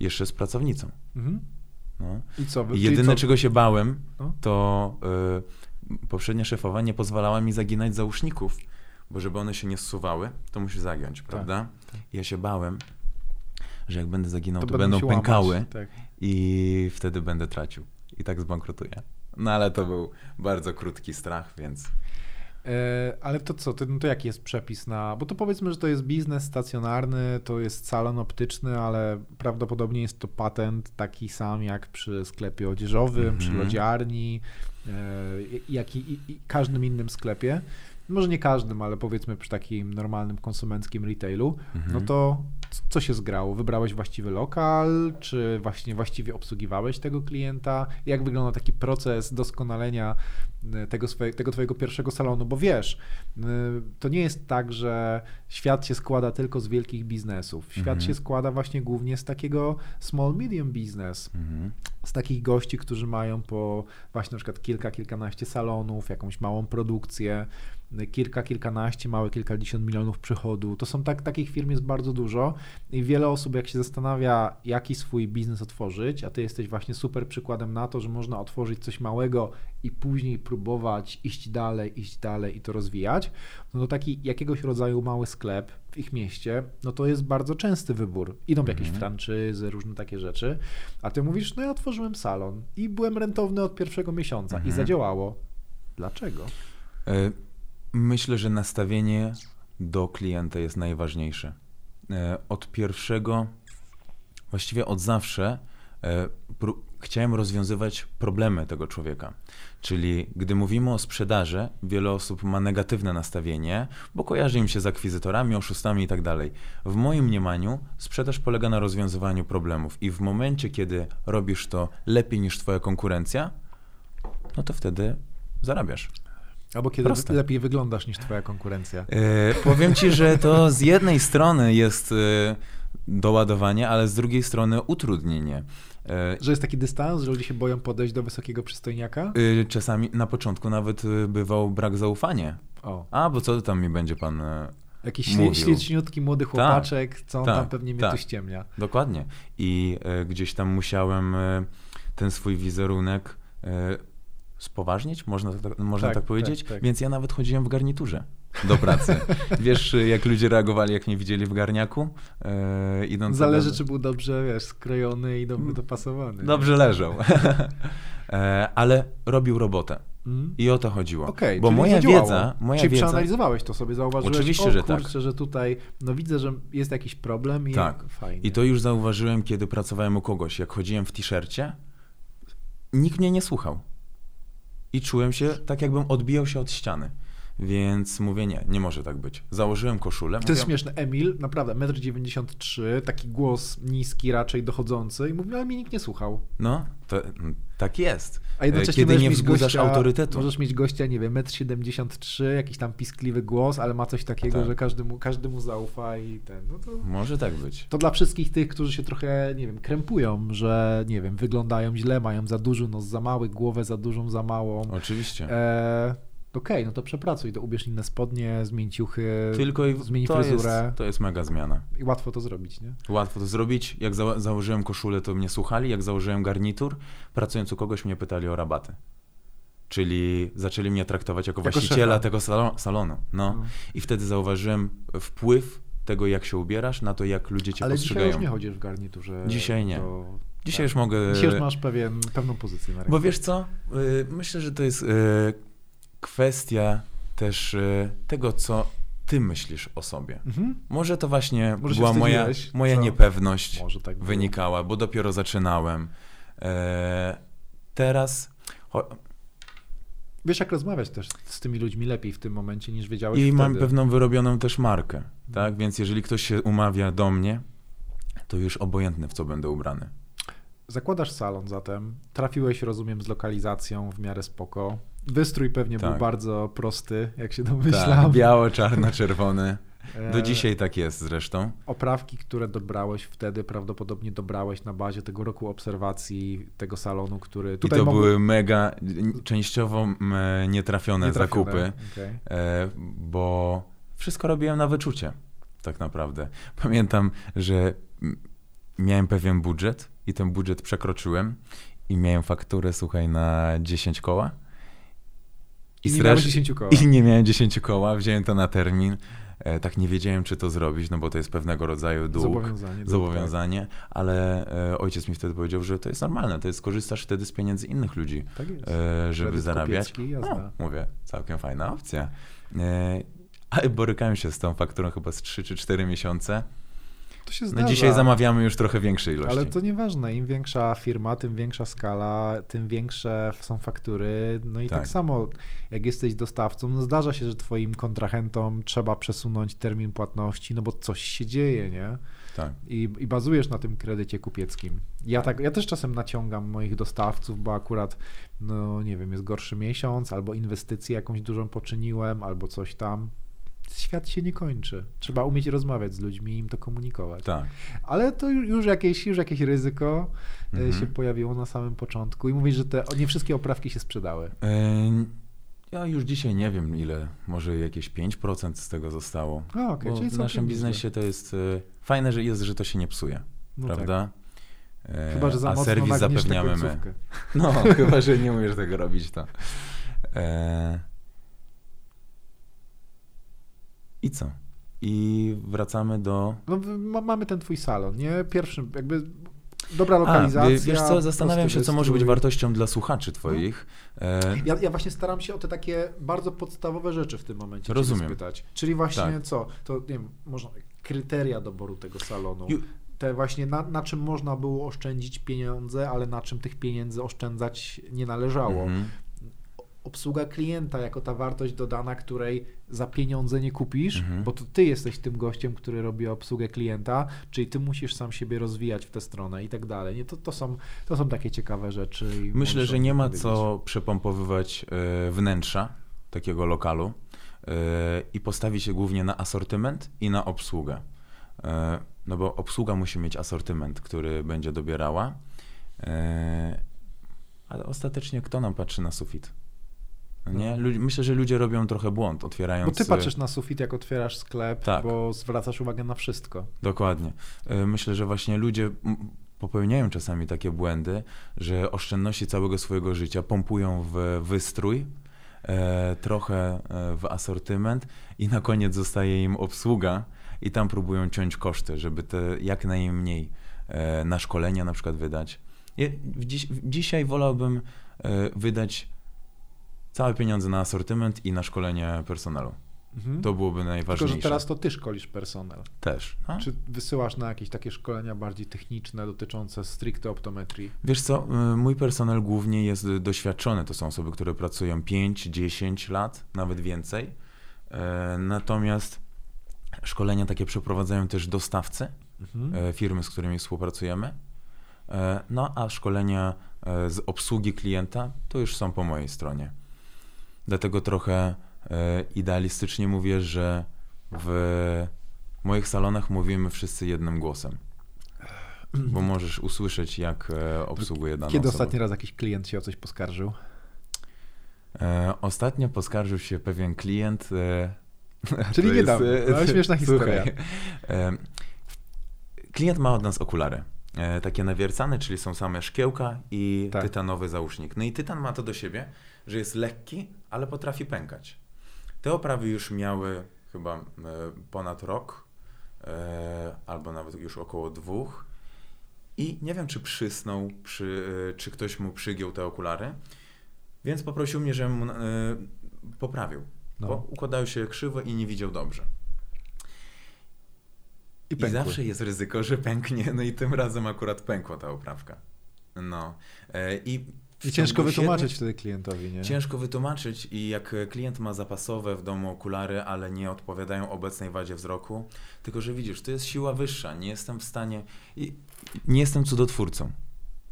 Jeszcze z pracownicą. Mhm. No. I co? czyli jedyne, co? czego się bałem, No. to y, poprzednia szefowa nie pozwalała mi zaginać załóżników, bo żeby one się nie zsuwały, to musi zagiąć, prawda? Ja się bałem, że jak będę zaginał, to, będą się łamać, pękały Tak. i wtedy będę tracił. I tak zbankrutuję. No ale to był bardzo krótki strach, więc ale to co, to, no to jaki jest przepis na. Bo to powiedzmy, że to jest biznes stacjonarny, to jest salon optyczny, ale prawdopodobnie jest to patent taki sam jak przy sklepie odzieżowym, przy Mhm. lodziarni, e, jak i, i, i każdym innym sklepie. Może nie każdym, ale powiedzmy przy takim normalnym konsumenckim retailu. Mhm. No to co się zgrało? Wybrałeś właściwy lokal, czy właśnie właściwie obsługiwałeś tego klienta? Jak wygląda taki proces doskonalenia tego, swoje, tego twojego pierwszego salonu? Bo wiesz, y, to nie jest tak, że świat się składa tylko z wielkich biznesów. Świat Mhm. się składa właśnie głównie z takiego small medium business. mhm. z takich gości, którzy mają po właśnie na przykład kilka, kilkanaście salonów, jakąś małą produkcję, kilka, kilkanaście, małe kilkadziesiąt milionów przychodu. To są tak, takich firm jest bardzo dużo i wiele osób jak się zastanawia, jaki swój biznes otworzyć, a ty jesteś właśnie super przykładem na to, że można otworzyć coś małego i później próbować iść dalej, iść dalej i to rozwijać, no to taki jakiegoś rodzaju mały sklep w ich mieście, no to jest bardzo częsty wybór. Idą w jakieś mhm. franczyzy, różne takie rzeczy, a ty mówisz, no ja otworzyłem salon i byłem rentowny od pierwszego miesiąca mhm. i zadziałało. Dlaczego? Y Myślę, że nastawienie do klienta jest najważniejsze. E, od pierwszego, właściwie od zawsze, e, chciałem rozwiązywać problemy tego człowieka. Czyli gdy mówimy o sprzedaży, wiele osób ma negatywne nastawienie, bo kojarzy im się z akwizytorami, oszustami i tak dalej. W moim mniemaniu sprzedaż polega na rozwiązywaniu problemów i w momencie, kiedy robisz to lepiej niż twoja konkurencja, no to wtedy zarabiasz. Albo kiedy Proste. lepiej wyglądasz niż twoja konkurencja. E, powiem ci, że to z jednej strony jest e, doładowanie, ale z drugiej strony utrudnienie. E, że jest taki dystans, że ludzie się boją podejść do wysokiego przystojniaka? czasami na początku nawet bywał brak zaufania. O. A, bo co tam mi będzie pan Jakiś śliczniutki młody tak. chłopaczek, tak, co on tak, tam pewnie mnie tak, tu ściemnia. Dokładnie. I gdzieś tam musiałem ten swój wizerunek spoważnić, można, tak, można tak, tak powiedzieć. Tak, tak. Więc ja nawet chodziłem w garniturze do pracy. Wiesz, jak ludzie reagowali, jak mnie widzieli w garniaku? E, idąc Zależy, do... czy był dobrze, wiesz, skrojony i do, dopasowany. Dobrze nie? leżał. e, ale robił robotę. Mm. I o to chodziło. Okay, Bo moja zadziałało. wiedza, moja czyli wiedza... przeanalizowałeś to sobie, zauważyłeś, Oczywiście, o, że kurczę, tak. że tutaj, no widzę, że jest jakiś problem i tak. fajnie. I to już zauważyłem, kiedy pracowałem u kogoś. Jak chodziłem w t-shircie, nikt mnie nie słuchał i czułem się tak, jakbym odbijał się od ściany. Więc mówię, nie, nie może tak być. Założyłem koszulę. To jest śmieszne. Emil, naprawdę, 1,93 m, taki głos niski, raczej dochodzący i mówił, ale mnie nikt nie słuchał. No, to, tak jest. A jednocześnie Kiedy nie wzbudzasz gościa, autorytetu. Możesz mieć gościa, nie wiem, 1,73 m, jakiś tam piskliwy głos, ale ma coś takiego, tak. że każdy mu, każdy mu zaufa i ten. No to, Może tak być. To dla wszystkich tych, którzy się trochę, nie wiem, krępują, że, nie wiem, wyglądają źle, mają za duży nos, za mały, głowę za dużą, za małą. Oczywiście. E, okej, okay, no to przepracuj, to ubierz inne spodnie, zmień ciuchy, Tylko i zmień to fryzurę. Jest, to jest mega zmiana. I łatwo to zrobić, nie? Łatwo to zrobić. Jak za założyłem koszulę, to mnie słuchali. Jak założyłem garnitur, pracując u kogoś, mnie pytali o rabaty. Czyli zaczęli mnie traktować jako, jako właściciela szefa. tego salonu. No. no. I wtedy zauważyłem wpływ tego, jak się ubierasz, na to, jak ludzie cię Ale postrzegają. dzisiaj już nie chodzisz w garniturze. Dzisiaj nie. Dzisiaj tak. już mogę. Dzisiaj już masz pewien, pewną pozycję na rynku. Bo wiesz co? Y, myślę, że to jest y, kwestia też y, tego, co ty myślisz o sobie. Mhm. Może to właśnie Może była moja, moja niepewność tak wynikała, bo dopiero zaczynałem. E, teraz... Wiesz, jak rozmawiać też z tymi ludźmi lepiej w tym momencie, niż wiedziałeś I wtedy. mam pewną wyrobioną też markę, tak? Więc jeżeli ktoś się umawia do mnie, to już obojętne, w co będę ubrany. Zakładasz salon zatem, trafiłeś, rozumiem, z lokalizacją w miarę spoko. Wystrój pewnie tak. był bardzo prosty, jak się domyślam. Tak, biało, czarno, czerwony. Do e, dzisiaj tak jest zresztą. Oprawki, które dobrałeś wtedy, prawdopodobnie dobrałeś na bazie tego roku obserwacji tego salonu, który tutaj I to mogły... były mega, częściowo nietrafione, nietrafione. zakupy, okay. E, bo wszystko robiłem na wyczucie, tak naprawdę. Pamiętam, że miałem pewien budżet i ten budżet przekroczyłem i miałem fakturę, słuchaj, na 10 koła. I, nie 10 koła. I nie miałem 10 koła, wziąłem to na termin. E, tak nie wiedziałem, czy to zrobić, no bo to jest pewnego rodzaju dług, zobowiązanie, zobowiązanie tak. ale e, ojciec mi wtedy powiedział, że to jest normalne, to jest korzystasz wtedy z pieniędzy innych ludzi, tak e, żeby Kredyt zarabiać. No, mówię, całkiem fajna opcja. E, ale borykałem się z tą fakturą chyba z 3 czy 4 miesiące. To się zdarza. No dzisiaj zamawiamy już trochę większej ilości. Ale to nieważne, im większa firma, tym większa skala, tym większe są faktury. No i tak, tak samo, jak jesteś dostawcą, no zdarza się, że twoim kontrahentom trzeba przesunąć termin płatności, no bo coś się dzieje, nie? Tak. I, I bazujesz na tym kredycie kupieckim. Ja, tak, ja też czasem naciągam moich dostawców, bo akurat, no nie wiem, jest gorszy miesiąc, albo inwestycję jakąś dużą poczyniłem, albo coś tam świat się nie kończy. Trzeba umieć rozmawiać z ludźmi i im to komunikować. Tak. Ale to ju- już jakieś, już jakieś ryzyko e, Mhm. się pojawiło na samym początku i mówisz, że te, nie wszystkie oprawki się sprzedały. E, Ja już dzisiaj nie wiem ile, może jakieś 5% z tego zostało. A, okej, Bo w naszym biznesie to jest e, fajne, że jest, że to się nie psuje, No tak. prawda? E, Chyba, że za A mocno serwis zapewniamy my. No, (laughs) chyba, że nie umiesz tego robić, to. E... I co? I wracamy do. No, mamy ten twój salon, nie? Pierwszy, jakby dobra A, lokalizacja. wie- wiesz co, zastanawiam się, co może być wartością dla słuchaczy twoich. E... Ja, ja właśnie staram się o te takie bardzo podstawowe rzeczy w tym momencie Rozumiem. spytać. Czyli właśnie Tak. co? To nie wiem, można kryteria doboru tego salonu. Ju- Te właśnie na, na czym można było oszczędzić pieniądze, ale na czym tych pieniędzy oszczędzać nie należało. Mhm. Obsługa klienta jako ta wartość dodana, której za pieniądze nie kupisz, Mhm. bo to ty jesteś tym gościem, który robi obsługę klienta, czyli ty musisz sam siebie rozwijać w tę stronę i tak dalej. Nie, to, to, są, to są takie ciekawe rzeczy. Myślę, że nie ma co przepompowywać e, wnętrza takiego lokalu e, i postawi się głównie na asortyment i na obsługę. E, No bo obsługa musi mieć asortyment, który będzie dobierała. Ale ostatecznie kto nam patrzy na sufit? No Nie? Myślę, że ludzie robią trochę błąd, otwierając. Bo ty e, patrzysz na sufit, jak otwierasz sklep, Tak. bo zwracasz uwagę na wszystko. Dokładnie. E, Myślę, że właśnie ludzie popełniają czasami takie błędy, że oszczędności całego swojego życia pompują w wystrój, e, trochę w asortyment i na koniec zostaje im obsługa i tam próbują ciąć koszty, żeby te jak najmniej na szkolenia na przykład wydać. Dziś, dzisiaj wolałbym wydać całe pieniądze na asortyment i na szkolenie personelu. Mhm. To byłoby Tylko, najważniejsze. że teraz to ty szkolisz personel. też. no. Czy wysyłasz na jakieś takie szkolenia bardziej techniczne dotyczące stricte optometrii? Wiesz co, y, mój personel głównie jest doświadczony. To są osoby, które pracują 5, 10 lat, nawet więcej. E, Natomiast szkolenia takie przeprowadzają też dostawcy, Mhm. e, firmy, z którymi współpracujemy. No a szkolenia z obsługi klienta to już są po mojej stronie. Dlatego trochę e, idealistycznie mówię, że w moich salonach mówimy wszyscy jednym głosem. Bo możesz usłyszeć, jak e, obsługuje daną Kiedy osobę. ostatni raz jakiś klient się o coś poskarżył? E, ostatnio poskarżył się pewien klient. Czyli (laughs) to niedawno, ale śmieszna historia. Słuchaj, klient ma od nas okulary. Takie nawiercane, czyli są same szkiełka i Tak. tytanowy załóżnik. No i tytan ma to do siebie, że jest lekki, ale potrafi pękać. Te oprawy już miały chyba e, ponad rok, e, albo nawet już około dwóch. I nie wiem, czy przysnął, przy, e, czy ktoś mu przygiął te okulary, więc poprosił mnie, żebym mu poprawił. No. Bo układały się krzywo i nie widział dobrze. I I zawsze jest ryzyko, że pęknie, no i tym razem akurat pękła ta oprawka. No. I, I ciężko wytłumaczyć wtedy klientowi, nie? Ciężko wytłumaczyć i jak klient ma zapasowe w domu okulary, ale nie odpowiadają obecnej wadzie wzroku, tylko że widzisz, to jest siła wyższa, nie jestem w stanie, i nie jestem cudotwórcą.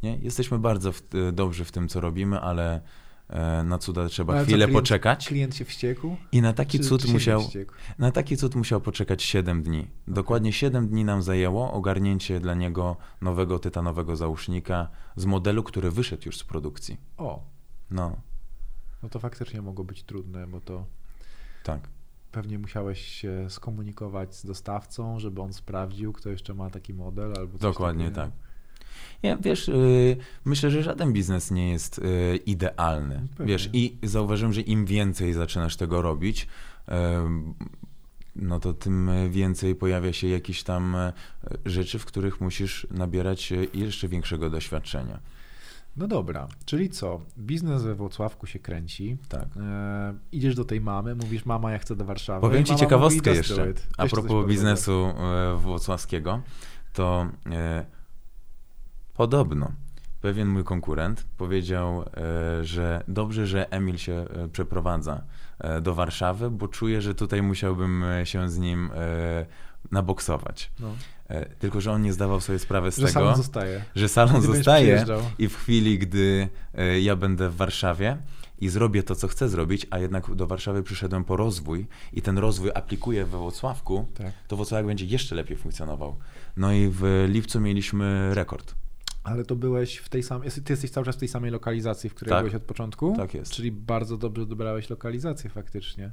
Nie? Jesteśmy bardzo w, dobrzy w tym, co robimy, ale na cuda trzeba Ale chwilę klient- poczekać. Klient się wściekł? I na taki Czy- cud czy musiał, na taki cud musiał poczekać 7 dni. Dokładnie 7 dni nam zajęło ogarnięcie dla niego nowego tytanowego załóżnika z modelu, który wyszedł już z produkcji. O, No, no to faktycznie mogło być trudne, bo to tak. pewnie musiałeś się skomunikować z dostawcą, żeby on sprawdził, kto jeszcze ma taki model albo coś Dokładnie takiego. tak. Ja, wiesz, y, myślę, że żaden biznes nie jest y, idealny. Pewnie. Wiesz, i zauważyłem, że im więcej zaczynasz tego robić, no to tym więcej pojawia się jakieś tam e, rzeczy, w których musisz nabierać e, jeszcze większego doświadczenia. No dobra, czyli co? Biznes we Włocławku się kręci. Tak. E, idziesz do tej mamy, mówisz, mama, ja chcę do Warszawy. Powiem ci ciekawostkę mówi, "Just do jeszcze. it". A propos biznesu e, włocławskiego, to e, podobno pewien mój konkurent powiedział, e, że dobrze, że Emil się e, przeprowadza e, do Warszawy, bo czuje, że tutaj musiałbym się z nim naboksować. No, Tylko, że on nie zdawał sobie sprawy z że tego, salon że salon Gdy zostaje i w chwili, gdy ja będę w Warszawie i zrobię to, co chcę zrobić, a jednak do Warszawy przyszedłem po rozwój i ten rozwój aplikuję we Włocławku, Tak. to Włocławek będzie jeszcze lepiej funkcjonował. No i w lipcu mieliśmy rekord. Ale to byłeś w tej samej, ty jesteś cały czas w tej samej lokalizacji, w której Tak. byłeś od początku? Tak jest. Czyli bardzo dobrze dobrałeś lokalizację faktycznie.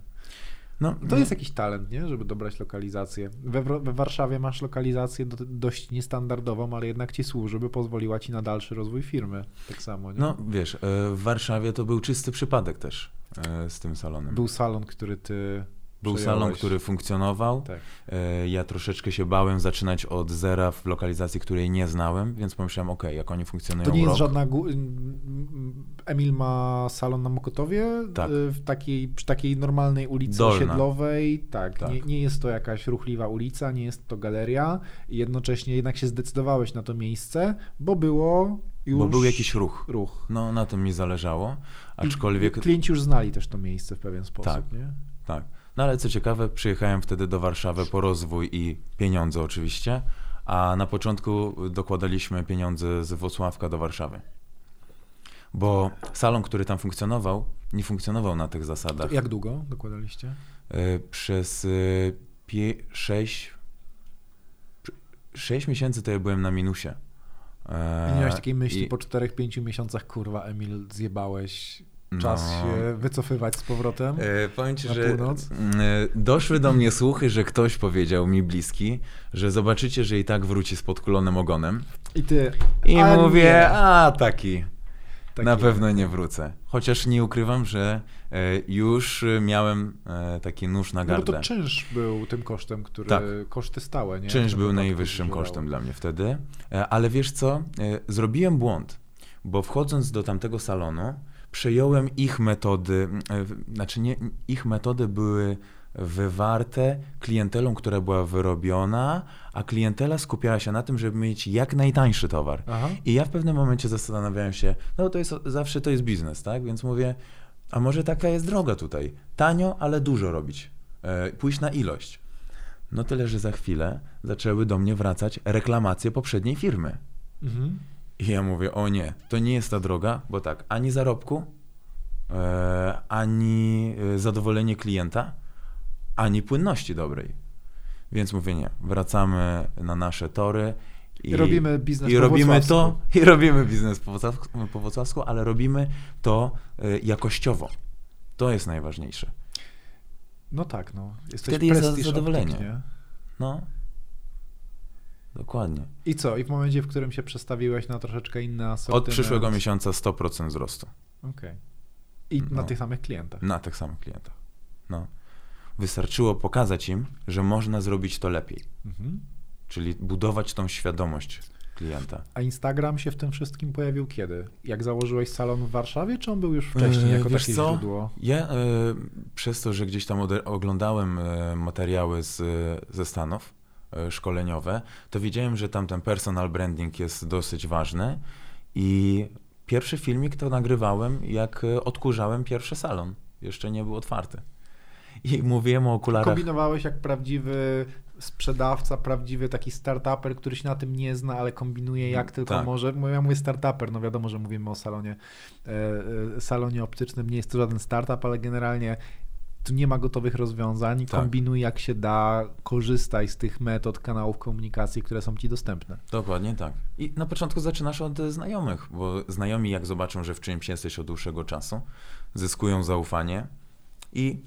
No, To jest jakiś talent, nie? Żeby dobrać lokalizację. We, we Warszawie masz lokalizację do, dość niestandardową, ale jednak ci służy, by pozwoliła ci na dalszy rozwój firmy. Tak samo, nie? no wiesz, e, w Warszawie to był czysty przypadek też e, z tym salonem. Był salon, który ty Był przejąłeś. salon, który funkcjonował. Tak. E, Ja troszeczkę się bałem zaczynać od zera w lokalizacji, której nie znałem, więc pomyślałem, ok, jak oni funkcjonują To nie jest rok. żadna... Emil ma salon na Mokotowie Tak. y, w takiej, przy takiej normalnej ulicy Dolna. osiedlowej. Tak, Tak. Nie, nie jest to jakaś ruchliwa ulica, nie jest to galeria i jednocześnie jednak się zdecydowałeś na to miejsce, bo było już... Bo był jakiś ruch. ruch. No, na tym mi zależało, I aczkolwiek... Klienci już znali też to miejsce w pewien sposób, Tak. nie? Tak. No ale co ciekawe, przyjechałem wtedy do Warszawy po rozwój i pieniądze oczywiście, a na początku dokładaliśmy pieniądze z Włocławka do Warszawy. Bo salon, który tam funkcjonował, nie funkcjonował na tych zasadach. To jak długo dokładaliście? E, Przez e, pie, sześć, sześć miesięcy to ja byłem na minusie. E, Nie miałeś takiej myśli i- po 4-5 miesiącach, kurwa, Emil, zjebałeś, no, czas się wycofywać z powrotem? E, powiem ci, na że północ? mm, e, doszły do mnie słuchy, że ktoś powiedział mi bliski, że zobaczycie, że i tak wróci z podkulonym ogonem. I ty... I a mówię, nie. a taki, Taki- na pewno nie wrócę. Chociaż nie ukrywam, że e, już miałem e, taki nóż na No bo gardle. to czynsz był tym kosztem, który... Tak. Koszty stałe, nie? Czynsz był najwyższym kosztem dla mnie wtedy. Ale wiesz co? Zrobiłem błąd, bo wchodząc do tamtego salonu, przejąłem ich metody, e, znaczy nie, ich metody były wywarte klientelą, która była wyrobiona, a klientela skupiała się na tym, żeby mieć jak najtańszy towar. Aha. I ja w pewnym momencie zastanawiałem się, no to jest zawsze to jest biznes, tak? Więc mówię, a może taka jest droga tutaj. Tanio, ale dużo robić. E, pójść na ilość. No tyle, że za chwilę zaczęły do mnie wracać reklamacje poprzedniej firmy. Mhm. I ja mówię, o nie, to nie jest ta droga, bo tak, ani zarobku, e, ani e, zadowolenie klienta, ani płynności dobrej. Więc mówię, nie, wracamy na nasze tory. I robimy biznes I po robimy to, (laughs) i robimy biznes po włocławsku, ale robimy to e, jakościowo. To jest najważniejsze. No tak, no. Jesteś Wtedy jest zadowolenie. optyk? No, dokładnie. I co? I w momencie, w którym się przestawiłeś na troszeczkę inny asortyment... Od przyszłego miesiąca 100% wzrostu. Okej. I na No. tych samych klientach. Na tych samych klientach. No. Wystarczyło pokazać im, że można zrobić to lepiej. Mhm. Czyli budować tą świadomość klienta. A Instagram się w tym wszystkim pojawił kiedy? Jak założyłeś salon w Warszawie, czy on był już wcześniej Eee, jako wiesz takie co? źródło? Ja e, przez to, że gdzieś tam oglądałem e, materiały z, ze Stanów e, szkoleniowe, to wiedziałem, że tam ten personal branding jest dosyć ważny i pierwszy filmik to nagrywałem, jak e, odkurzałem pierwszy salon. Jeszcze nie był otwarty. I mówiłem o okularach. Kombinowałeś jak prawdziwy sprzedawca, prawdziwy taki startuper, który się na tym nie zna, ale kombinuje jak tylko tak. może. Ja mówię startuper, no wiadomo, że mówimy o salonie, e, e, salonie optycznym, nie jest to żaden startup, ale generalnie tu nie ma gotowych rozwiązań, Tak. kombinuj jak się da, korzystaj z tych metod, kanałów komunikacji, które są ci dostępne. Dokładnie tak. I na początku zaczynasz od znajomych, bo znajomi jak zobaczą, że w czymś jesteś od dłuższego czasu, zyskują zaufanie i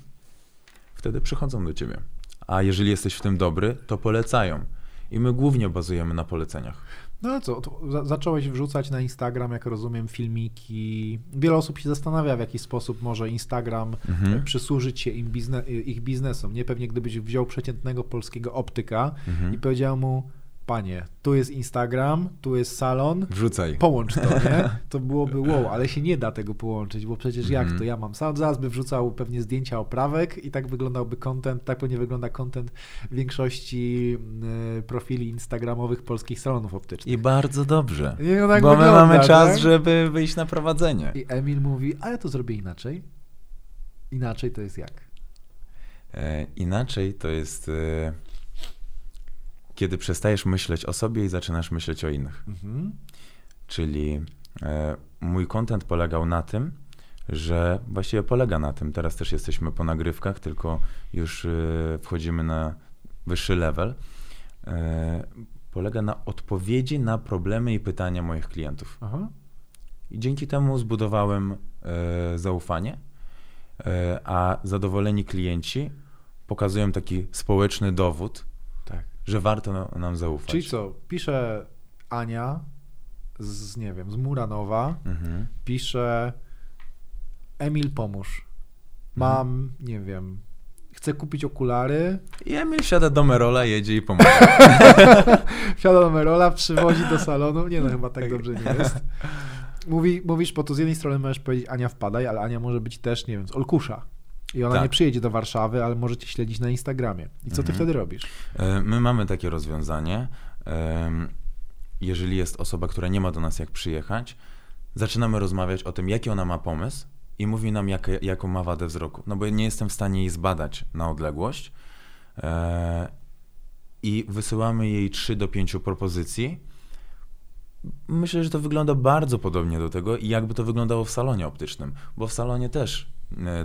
wtedy przychodzą do ciebie. A jeżeli jesteś w tym dobry, to polecają. I my głównie bazujemy na poleceniach. No ale co, za zacząłeś wrzucać na Instagram, jak rozumiem, filmiki. Wiele osób się zastanawia, w jaki sposób może Instagram Mhm. przysłużyć się im bizne ich biznesom. Nie pewnie gdybyś wziął przeciętnego polskiego optyka Mhm. i powiedział mu, panie, tu jest Instagram, tu jest salon, Wrzucaj. połącz to, nie? (laughs) To byłoby wow, ale się nie da tego połączyć, bo przecież jak Mhm. to? Ja mam sam, zaraz by wrzucał pewnie zdjęcia oprawek i tak wyglądałby content, tak pewnie wygląda content większości y, profili instagramowych polskich salonów optycznych. I bardzo dobrze. I no tak bo my wygląda, mamy czas, tak? żeby wyjść na prowadzenie. I Emil mówi, a ja to zrobię inaczej. Inaczej to jest jak? E, inaczej to jest, e, kiedy przestajesz myśleć o sobie i zaczynasz myśleć o innych. Mhm. Czyli e, mój content polegał na tym, że właściwie polega na tym, teraz też jesteśmy po nagrywkach, tylko już y, wchodzimy na wyższy level, y, polega na odpowiedzi na problemy i pytania moich klientów. Aha. I dzięki temu zbudowałem e, zaufanie, e, a zadowoleni klienci pokazują taki społeczny dowód. Że warto na, nam zaufać. Czyli co, pisze Ania z, nie wiem, z Muranowa, Mhm. pisze Emil pomóż. Mam, nie wiem, chcę kupić okulary, I Emil siada do Merola, jedzie i pomaga. (laughs) wsiada do Merola, przywozi do salonu, nie no, chyba tak Tak. dobrze nie jest. Mówi, mówisz, bo to z jednej strony możesz powiedzieć Ania wpadaj, ale Ania może być też, nie wiem, z Olkusza. I ona Tak. nie przyjedzie do Warszawy, ale może cię śledzić na Instagramie. I co ty Mhm. wtedy robisz? E, My mamy takie rozwiązanie. Jeżeli jest osoba, która nie ma do nas jak przyjechać, zaczynamy rozmawiać o tym, jaki ona ma pomysł i mówi nam, jakie, jaką ma wadę wzroku. No bo nie jestem w stanie jej zbadać na odległość. E, I wysyłamy jej 3 do 5 propozycji. Myślę, że to wygląda bardzo podobnie do tego, jakby to wyglądało w salonie optycznym, bo w salonie też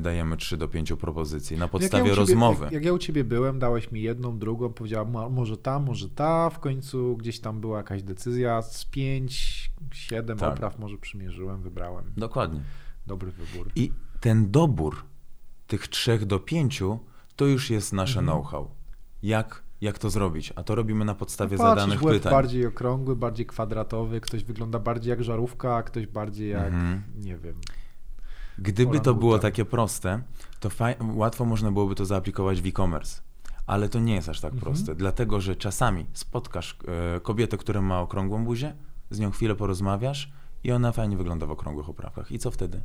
dajemy 3 do 5 propozycji na podstawie ja ciebie, rozmowy. Jak, jak ja u ciebie byłem, dałeś mi jedną, drugą, powiedziałam "Ma- może ta, może ta, w końcu gdzieś tam była jakaś decyzja, z pięć, siedem Tak. opraw może przymierzyłem, wybrałem. Dokładnie. Dobry wybór. I ten dobór tych trzech do pięciu to już jest nasze Mhm. know-how. Jak, jak to zrobić? A to robimy na podstawie Patrzysz, zadanych łeb pytań. bardziej okrągły, bardziej kwadratowy, ktoś wygląda bardziej jak żarówka, a ktoś bardziej jak, Mhm. nie wiem. Gdyby to było takie proste, to łatwo można byłoby to zaaplikować w e-commerce. Ale to nie jest aż tak Mhm. proste, dlatego że czasami spotkasz e, kobietę, która ma okrągłą buzię, z nią chwilę porozmawiasz i ona fajnie wygląda w okrągłych oprawkach. I co wtedy?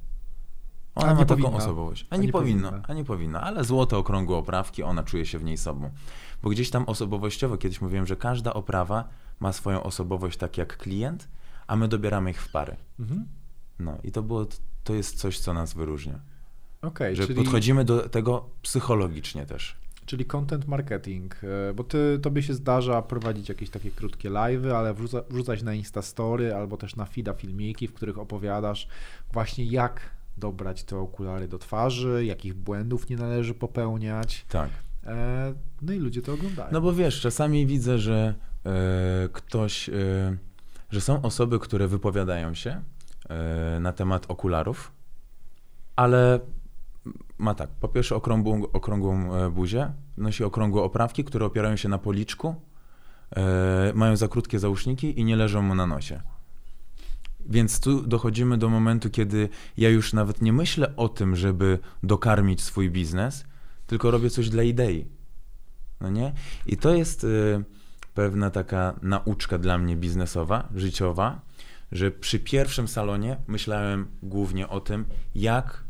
Ona ma nie taką powinna. osobowość. A, nie powinno, powinna. a nie powinna, ale złote okrągłe oprawki, ona czuje się w niej sobą. Bo gdzieś tam osobowościowo kiedyś mówiłem, że każda oprawa ma swoją osobowość tak jak klient, a my dobieramy ich w pary. Mhm. No i to było, to jest coś, co nas wyróżnia. Okej, Że czyli, podchodzimy do tego psychologicznie też. czyli content marketing, e, bo ty, tobie się zdarza prowadzić jakieś takie krótkie live'y, ale wrzuca, wrzucać na Instastory albo też na feeda filmiki, w których opowiadasz właśnie jak dobrać te okulary do twarzy, jakich błędów nie należy popełniać. Tak. E, No i ludzie to oglądają. No bo wiesz, czasami widzę, że e, ktoś, że są osoby, które wypowiadają się na temat okularów, ale ma tak, po pierwsze okrągłą, okrągłą e, buzię, nosi okrągłe oprawki, które opierają się na policzku, e, mają za krótkie załóżniki i nie leżą mu na nosie. Więc tu dochodzimy do momentu, kiedy ja już nawet nie myślę o tym, żeby dokarmić swój biznes, tylko robię coś dla idei. No nie? I to jest pewna taka nauczka dla mnie biznesowa, życiowa, że przy pierwszym salonie myślałem głównie o tym, jak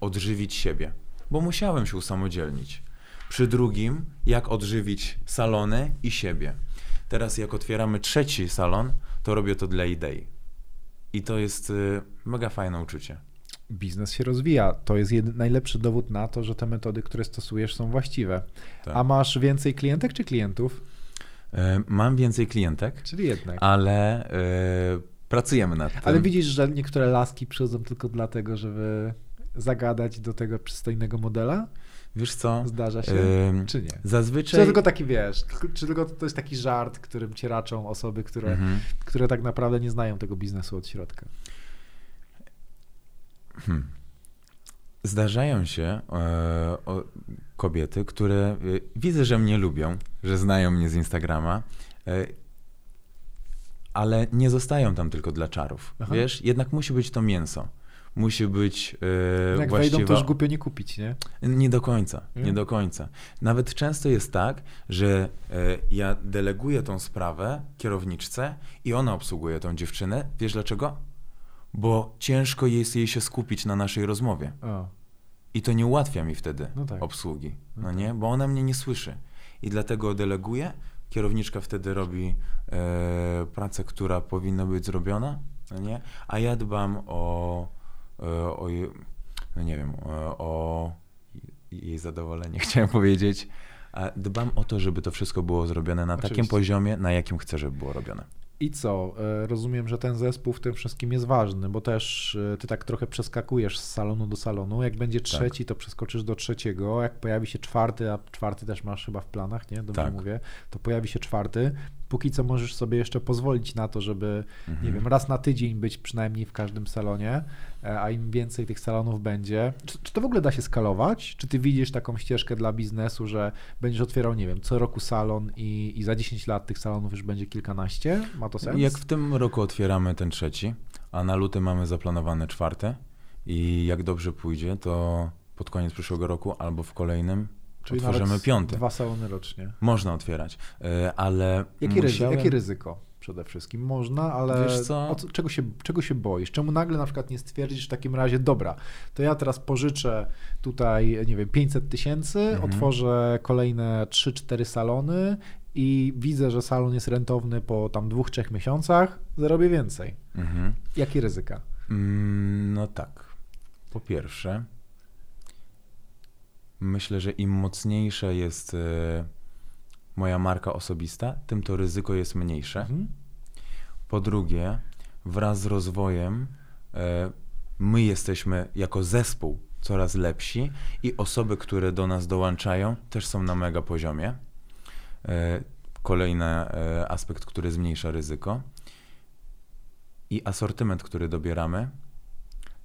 odżywić siebie, bo musiałem się usamodzielnić. Przy drugim, jak odżywić salony i siebie. Teraz, jak otwieramy trzeci salon, to robię to dla idei. I to jest y, mega fajne uczucie. Biznes się rozwija. To jest jedy, najlepszy dowód na to, że te metody, które stosujesz, są właściwe. Tak. A masz więcej klientek czy klientów? E, Mam więcej klientek, Czyli jednak. ale e, pracujemy nad tym. Ale widzisz, że niektóre laski przychodzą tylko dlatego, żeby zagadać do tego przystojnego modela? Wiesz co? Zdarza się? Ym, Czy nie? Czy Zazwyczaj. to tylko taki, wiesz, czy tylko to jest taki żart, którym cię raczą osoby, które, Mhm. które tak naprawdę nie znają tego biznesu od środka? Hmm. Zdarzają się e, o, kobiety, które e, widzę, że mnie lubią, że znają mnie z Instagrama, e, ale nie zostają tam tylko dla czarów. Aha. Wiesz, jednak musi być to mięso. Musi być e, Jak właściwa... wejdą, to już głupio nie kupić, nie? Nie do końca, Nie? nie do końca. Nawet często jest tak, że e, ja deleguję tą sprawę kierowniczce i ona obsługuje tą dziewczynę. Wiesz dlaczego? Bo ciężko jest jej się skupić na naszej rozmowie. O, I to nie ułatwia mi wtedy No tak. obsługi, No no tak. nie? Bo ona mnie nie słyszy. I dlatego deleguję, kierowniczka wtedy robi e, pracę, która powinna być zrobiona, no nie? A ja dbam o, e, o je- no nie wiem, o, o jej zadowolenie, (laughs) chciałem powiedzieć. A dbam o to, żeby to wszystko było zrobione na takim Oczywiście. poziomie, na jakim chcę, żeby było robione. I co? E, rozumiem, że ten zespół w tym wszystkim jest ważny, bo też e, ty tak trochę przeskakujesz z salonu do salonu. Jak będzie Tak. trzeci, to przeskoczysz do trzeciego. Jak pojawi się czwarty, a czwarty też masz chyba w planach, nie? Dobrze Tak. mówię. To pojawi się czwarty. Póki co możesz sobie jeszcze pozwolić na to, żeby, Mhm. nie wiem, raz na tydzień być przynajmniej w każdym salonie, e, a im więcej tych salonów będzie. Czy, czy to w ogóle da się skalować? Czy ty widzisz taką ścieżkę dla biznesu, że będziesz otwierał, nie wiem, co roku salon i, i za 10 lat tych salonów już będzie kilkanaście? Ma to sens? Jak w tym roku otwieramy ten trzeci, a na luty mamy zaplanowane czwarte i jak dobrze pójdzie, to pod koniec przyszłego roku albo w kolejnym Czyli otworzymy piąty. Dwa salony rocznie. Można otwierać, e, ale Jakie, ryzy, musiałem... jakie ryzyko przede wszystkim? Można, ale Wiesz co? o co, czego, się, czego się boisz? Czemu nagle na przykład nie stwierdzisz w takim razie, dobra, to ja teraz pożyczę tutaj, nie wiem, 500 tysięcy, Mhm. otworzę kolejne 3-4 salony i widzę, że salon jest rentowny po tam dwóch, trzech miesiącach, zarobię więcej. Mhm. Jakie ryzyka? Mm, No tak. Po pierwsze, myślę, że im mocniejsza jest e, moja marka osobista, tym to ryzyko jest mniejsze. Mhm. Po drugie, wraz z rozwojem e, my jesteśmy jako zespół coraz lepsi i osoby, które do nas dołączają, też są na mega poziomie. E, Kolejny aspekt, który zmniejsza ryzyko. I asortyment, który dobieramy,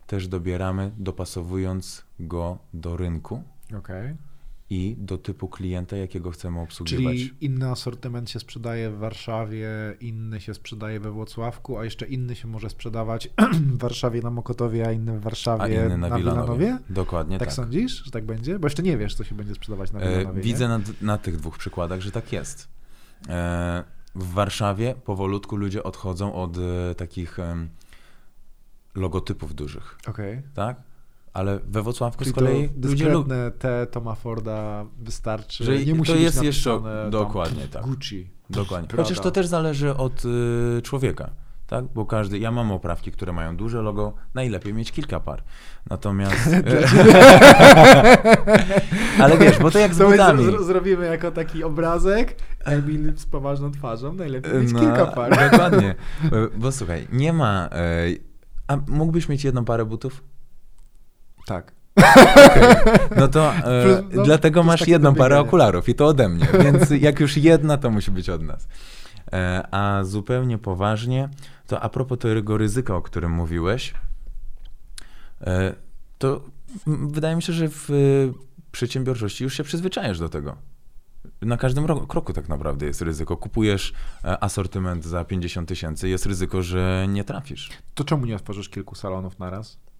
też dobieramy dopasowując go do rynku Okej. i do typu klienta, jakiego chcemy obsługiwać. Czyli inny asortyment się sprzedaje w Warszawie, inny się sprzedaje we Włocławku, a jeszcze inny się może sprzedawać (clears throat) w Warszawie na Mokotowie, a inny w Warszawie a inny na, Wilanowie. Wilanowie? Dokładnie Tak, tak. sądzisz, że tak będzie? Bo jeszcze nie wiesz, co się będzie sprzedawać na E, Wilanowie. Widzę nie? na, na tych dwóch przykładach, że tak jest. E, W Warszawie powolutku ludzie odchodzą od e, takich logotypów dużych, Okej. tak? Ale we Wrocławku Czyli z kolei to ludzie lubią. dyskretne T Toma Forda wystarczy. Że nie musi to jest jeszcze- dokładnie tak. Gucci. Dokładnie. Prada. Chociaż to też zależy od y, człowieka, tak? Bo każdy, ja mam oprawki, które mają duże logo, najlepiej mieć kilka par. Natomiast... (laughs) (laughs) Ale wiesz, bo to jak z To butami. zrobimy jako taki obrazek. Emil z poważną twarzą, najlepiej mieć No, kilka par. Dokładnie. Bo słuchaj, nie ma... e, A mógłbyś mieć jedną parę butów? Tak. No to e, no, dlatego masz jedną parę okularów i to ode mnie, (laughs) więc jak już jedna, to musi być od nas. E, a zupełnie poważnie, to a propos tego ryzyka, o którym mówiłeś, e, to wydaje mi się, że w e, przedsiębiorczości już się przyzwyczajasz do tego. Na każdym ro- kroku tak naprawdę jest ryzyko. Kupujesz e, asortyment za 50 tysięcy, jest ryzyko, że nie trafisz. To czemu nie otworzysz kilku salonów na raz? E,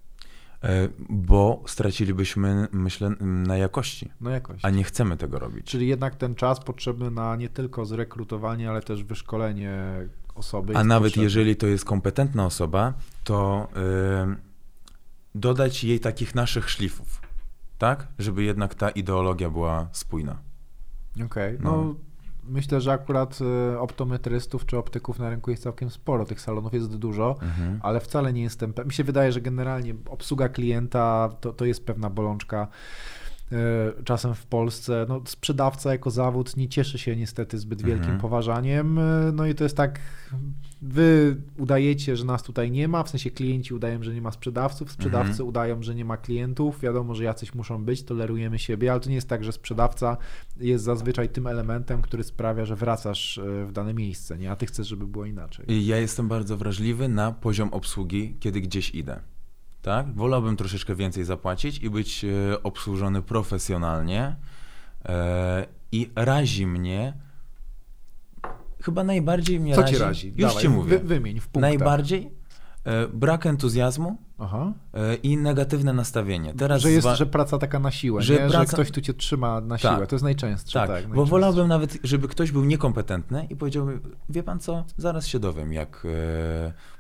Bo stracilibyśmy, myślę, na jakości, No jakoś. a nie chcemy tego robić. Czyli jednak ten czas potrzebny na nie tylko zrekrutowanie, ale też wyszkolenie osoby. A nawet potrzebny. jeżeli to jest kompetentna osoba, to y, dodać jej takich naszych szlifów, tak? Żeby jednak ta ideologia była spójna. Okej, no. No. Myślę, że akurat e, optometrystów czy optyków na rynku jest całkiem sporo, tych salonów jest dużo, Mhm. ale wcale nie jestem, mi się wydaje, że generalnie obsługa klienta to, to jest pewna bolączka. E, Czasem w Polsce no, sprzedawca jako zawód nie cieszy się niestety zbyt wielkim Mhm. poważaniem. E, No i to jest tak, wy udajecie, że nas tutaj nie ma, w sensie klienci udają, że nie ma sprzedawców, sprzedawcy Mhm. udają, że nie ma klientów. Wiadomo, że jacyś muszą być, tolerujemy siebie, ale to nie jest tak, że sprzedawca jest zazwyczaj tym elementem, który sprawia, że wracasz e, w dane miejsce, nie? A ty chcesz, żeby było inaczej. Ja jestem bardzo wrażliwy na poziom obsługi, kiedy gdzieś idę. Tak? Wolałbym troszeczkę więcej zapłacić i być e, obsłużony profesjonalnie. E, I razi mnie, chyba najbardziej mnie Co razi, ci razi? już Dawaj, ci mówię, Wy, wymień w punktach. najbardziej e, brak entuzjazmu, Aha. I negatywne nastawienie. Teraz że jest, zwa- że praca taka na siłę, że nie? że praca- ktoś tu cię trzyma na Tak. siłę. To jest najczęstsze. tak, Tak, bo najczęstsze. wolałbym nawet, żeby ktoś był niekompetentny i powiedział, mi, wie pan co, zaraz się dowiem, jak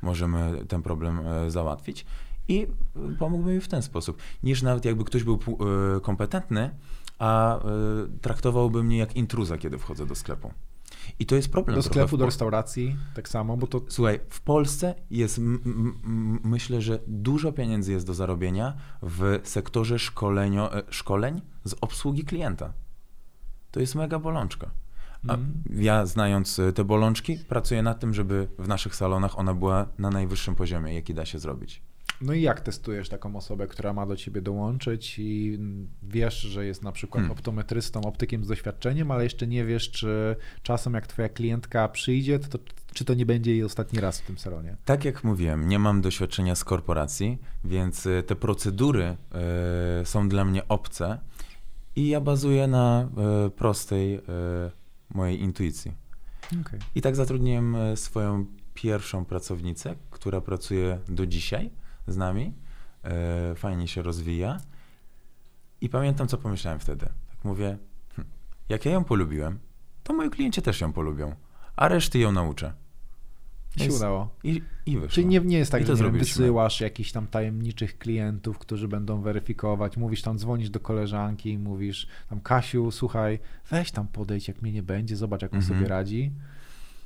możemy ten problem załatwić i pomógłby mi w ten sposób, niż nawet jakby ktoś był e, kompetentny, a e, traktowałby mnie jak intruza, kiedy wchodzę do sklepu. I to jest problem Do sklepu, do restauracji, tak samo, bo to Słuchaj, w Polsce jest, myślę, że dużo pieniędzy jest do zarobienia w sektorze szkolenio, e, szkoleń z obsługi klienta. To jest mega bolączka. A ja znając te bolączki, pracuję nad tym, żeby w naszych salonach ona była na najwyższym poziomie, jaki da się zrobić. No i jak testujesz taką osobę, która ma do ciebie dołączyć i wiesz, że jest na przykład hmm. optometrystą, optykiem z doświadczeniem, ale jeszcze nie wiesz, czy czasem jak twoja klientka przyjdzie, to, to czy to nie będzie jej ostatni raz w tym salonie? Tak jak mówiłem, nie mam doświadczenia z korporacji, więc e, te procedury y, są dla mnie obce i ja bazuję na y, prostej y, mojej intuicji. Okay. I tak zatrudniłem swoją pierwszą pracownicę, która pracuje do dzisiaj z nami. Fajnie się rozwija. I pamiętam, co pomyślałem wtedy. Tak mówię, hm, jak ja ją polubiłem, to moi klienci też ją polubią, a reszty ją nauczę. I się udało. I, i wyszło. Czyli nie, nie jest tak, I że nie wysyłasz jakichś tam tajemniczych klientów, którzy będą weryfikować. Mówisz tam, dzwonisz do koleżanki i mówisz tam, Kasiu, słuchaj, weź tam podejdź, jak mnie nie będzie, zobacz, jak on sobie mhm. radzi.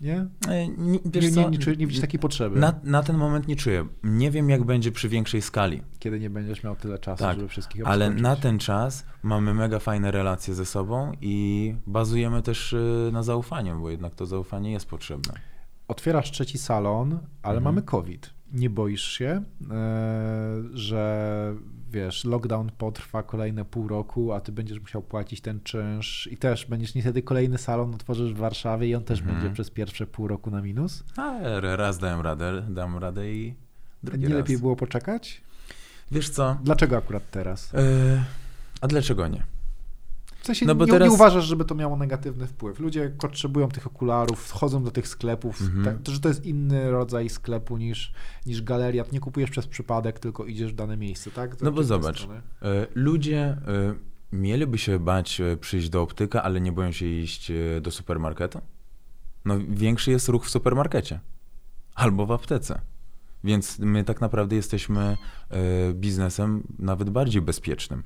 Nie? E, nie, wiesz nie, nie, nie, czuję, nie widzisz takiej potrzeby. Na, na, ten moment nie czuję. Nie wiem, jak będzie przy większej skali. Kiedy nie będziesz miał tyle czasu, tak, żeby wszystkich Ale na ten czas mamy mega fajne relacje ze sobą i bazujemy też y, na zaufaniu, bo jednak to zaufanie jest potrzebne otwierasz trzeci salon, ale mhm. mamy COVID. Nie boisz się, e, że wiesz, lockdown potrwa kolejne pół roku, a ty będziesz musiał płacić ten czynsz i też będziesz niestety kolejny salon otworzysz w Warszawie i on też mhm. będzie przez pierwsze pół roku na minus? A, raz dałem radę, dam radę i drugi Nie raz. lepiej było poczekać? Wiesz co? Dlaczego akurat teraz? Yy, a dlaczego nie? W sensie no bo nie, teraz... nie uważasz, żeby to miało negatywny wpływ. Ludzie potrzebują tych okularów, wchodzą do tych sklepów, mhm. tak, to, że to jest inny rodzaj sklepu niż, niż galeria. Nie kupujesz przez przypadek, tylko idziesz w dane miejsce, tak? To no bo zobacz, strony. ludzie mieliby się bać e, przyjść do optyka, ale nie boją się iść e, do supermarketu? No większy jest ruch w supermarkecie albo w aptece. Więc my tak naprawdę jesteśmy e, biznesem nawet bardziej bezpiecznym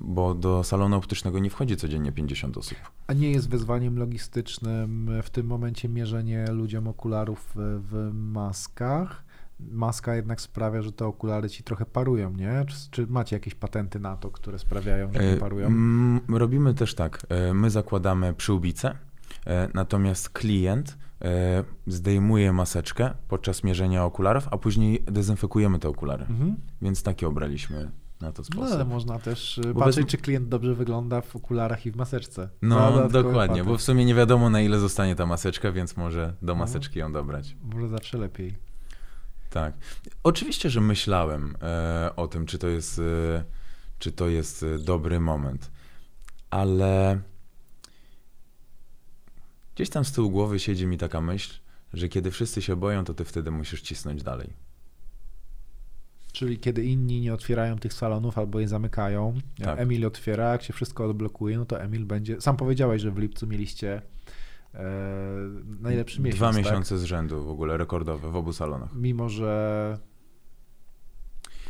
bo do salonu optycznego nie wchodzi codziennie 50 osób. A nie jest wyzwaniem logistycznym w tym momencie mierzenie ludziom okularów w maskach? Maska jednak sprawia, że te okulary ci trochę parują, nie? Czy, czy macie jakieś patenty na to, które sprawiają, że nie e, parują? Robimy też tak. E, my zakładamy przyłbicę, e, natomiast klient zdejmuje maseczkę podczas mierzenia okularów, a później dezynfekujemy te okulary. Mhm. Więc takie obraliśmy na to sposób. No, ale można też y, bo patrzeć, bez... czy klient dobrze wygląda w okularach i w maseczce. No, dokładnie, bo w sumie nie wiadomo, na ile zostanie ta maseczka, więc może do no. maseczki ją dobrać. Może zawsze lepiej. Tak. Oczywiście, że myślałem e, o tym, czy to jest, e, czy to jest e, dobry moment, ale gdzieś tam z tyłu głowy siedzi mi taka myśl, że kiedy wszyscy się boją, to ty wtedy musisz cisnąć dalej. Czyli kiedy inni nie otwierają tych salonów albo je zamykają, tak. Emil otwiera, jak się wszystko odblokuje, no to Emil będzie. Sam powiedziałeś, że w lipcu mieliście e, najlepszy miesiąc. Dwa tak? miesiące z rzędu w ogóle rekordowe w obu salonach. Mimo, że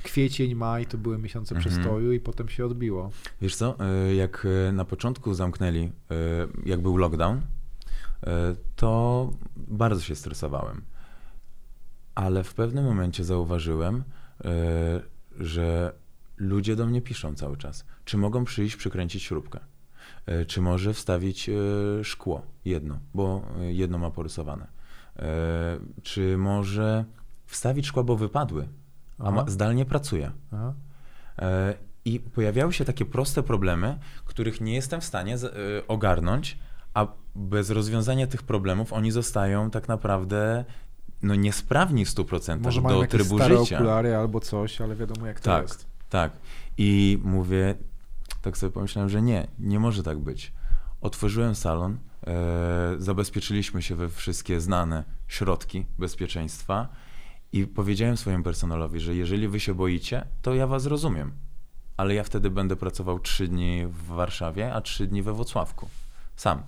kwiecień, maj to były miesiące mhm. przestoju i potem się odbiło. Wiesz co, e, jak e, na początku zamknęli, e, jak był lockdown, to bardzo się stresowałem. Ale w pewnym momencie zauważyłem, że ludzie do mnie piszą cały czas. Czy mogą przyjść, przykręcić śrubkę? E, czy może wstawić e, szkło jedno, bo jedno ma porysowane? Czy może wstawić szkła, bo wypadły, a ma, zdalnie pracuje? Aha. I pojawiały się takie proste problemy, których nie jestem w stanie ogarnąć, a bez rozwiązania tych problemów oni zostają tak naprawdę no niesprawni w 100% Może do mają trybu stare życia. okulary albo coś, ale wiadomo jak to tak, jest. Tak, I mówię, tak sobie pomyślałem, że nie, nie może tak być. Otworzyłem salon, e, zabezpieczyliśmy się we wszystkie znane środki bezpieczeństwa i powiedziałem swojemu personelowi, że jeżeli wy się boicie, to ja was rozumiem. Ale ja wtedy będę pracował trzy dni w Warszawie, a trzy dni we Włocławku. Sam.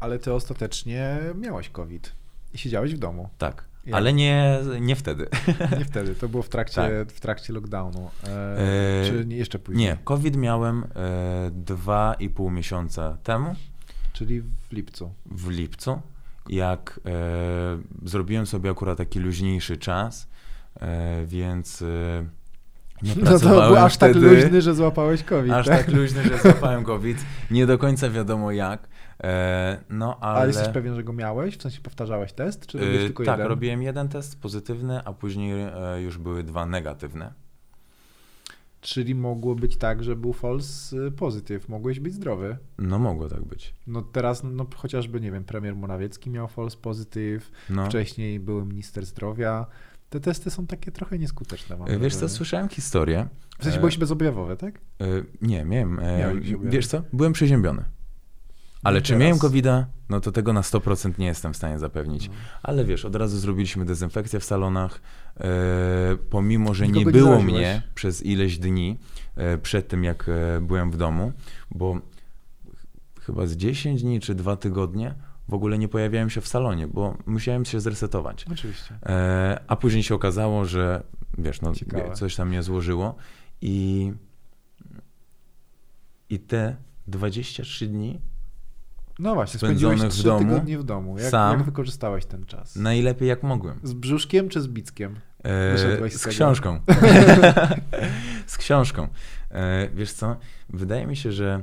Ale ty ostatecznie miałeś COVID i siedziałeś w domu. Tak. Ja. Ale nie, nie wtedy. (laughs) Nie wtedy, to było w trakcie, tak. w trakcie lockdownu. E, e, czy jeszcze później? Nie, COVID miałem e, dwa i pół miesiąca temu. Czyli w lipcu. W lipcu, jak e, zrobiłem sobie akurat taki luźniejszy czas, e, więc e, nie (laughs) No to był aż tak wtedy, tak luźny, że złapałeś COVID. Aż tak? tak luźny, że złapałem COVID. Nie do końca wiadomo jak. E, no, ale... Ale jesteś pewien, że go miałeś? W sensie powtarzałeś test, czy robiłeś Y, tylko tak, jeden? robiłem jeden test pozytywny, a później e, już były dwa negatywne. Czyli mogło być tak, że był false y, positive, mogłeś być zdrowy. No mogło tak być. No teraz, no chociażby, nie wiem, premier Morawiecki miał false positive, No. wcześniej był minister zdrowia. Te testy są takie trochę nieskuteczne. Mam E, Wiesz co, słyszałem historię. W sensie e, byłeś bezobjawowy, tak? E, Nie, miałem. e, Miałeś. Wiesz co? Byłem przeziębiony. Ale czy miałem covid No to tego na 100% nie jestem w stanie zapewnić. No. Ale wiesz, od razu zrobiliśmy dezynfekcję w salonach. E, pomimo, że nie było mnie przez ileś dni e, przed tym, jak e, byłem w domu, bo ch- chyba z 10 dni czy 2 tygodnie w ogóle nie pojawiałem się w salonie, bo musiałem się zresetować. Oczywiście. E, a później się okazało, że wiesz, no, Ciekawe. coś tam nie złożyło i, i te 23 dni No właśnie, spędziłeś w trzy domu, tygodnie w domu. Jak, sam. jak wykorzystałeś ten czas? najlepiej jak mogłem. Z brzuszkiem czy z bickiem? E, Wyszedłeś z z książką. (laughs) z książką. E, wiesz co, wydaje mi się, że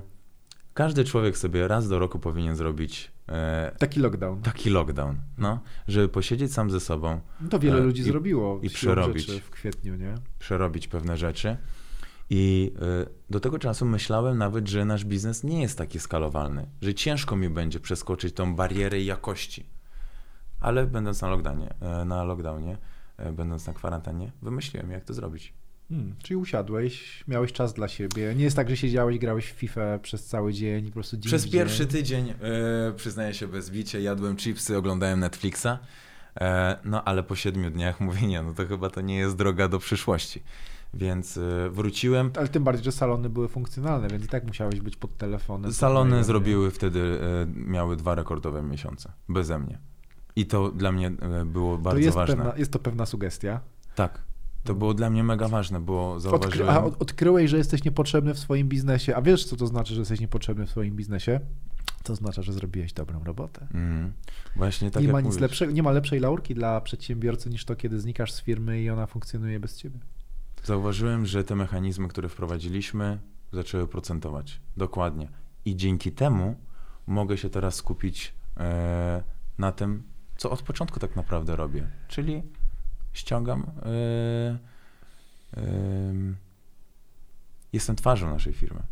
każdy człowiek sobie raz do roku powinien zrobić e, Taki lockdown. taki lockdown, no, żeby posiedzieć sam ze sobą, No to wiele E, ludzi i- zrobiło i przerobić. w kwietniu, nie? przerobić pewne rzeczy. I y, do tego czasu myślałem nawet, że nasz biznes nie jest taki skalowalny, że ciężko mi będzie przeskoczyć tą barierę jakości. Ale będąc na lockdownie, e, na lockdownie, e, będąc na kwarantannie, wymyśliłem, jak to zrobić. Hmm, czyli usiadłeś, miałeś czas dla siebie. Nie jest tak, że siedziałeś, grałeś w FIFA przez cały dzień po prostu dzień Przez w pierwszy dzień. tydzień, e, przyznaję się bez bicia, jadłem chipsy, oglądałem Netflixa, e, no ale po siedmiu dniach mówię, nie, no to chyba to nie jest droga do przyszłości. Więc e, wróciłem, Ale tym bardziej, że salony były funkcjonalne, więc i tak musiałeś być pod telefonem. Salony zrobiły wtedy, e, miały dwa rekordowe miesiące, beze mnie. I to dla mnie e, było nie? To bardzo jest, ważne. pewna, jest to pewna sugestia. Tak, to było dla mnie mega ważne, bo Odkry, zauważyłem... a od, odkryłeś, że jesteś niepotrzebny w swoim biznesie. A wiesz, co to znaczy, że jesteś niepotrzebny w swoim biznesie? To oznacza, że zrobiłeś dobrą robotę. Mm, właśnie tak nie ma nic mówisz. lepszego, nie ma lepszej laurki dla przedsiębiorcy niż to, kiedy znikasz z firmy i ona funkcjonuje bez ciebie. Zauważyłem, że te mechanizmy, które wprowadziliśmy, zaczęły procentować. Dokładnie. I dzięki temu mogę się teraz skupić e, na tym, co od początku tak naprawdę robię. Czyli ściągam. E, em, jestem twarzą naszej firmy.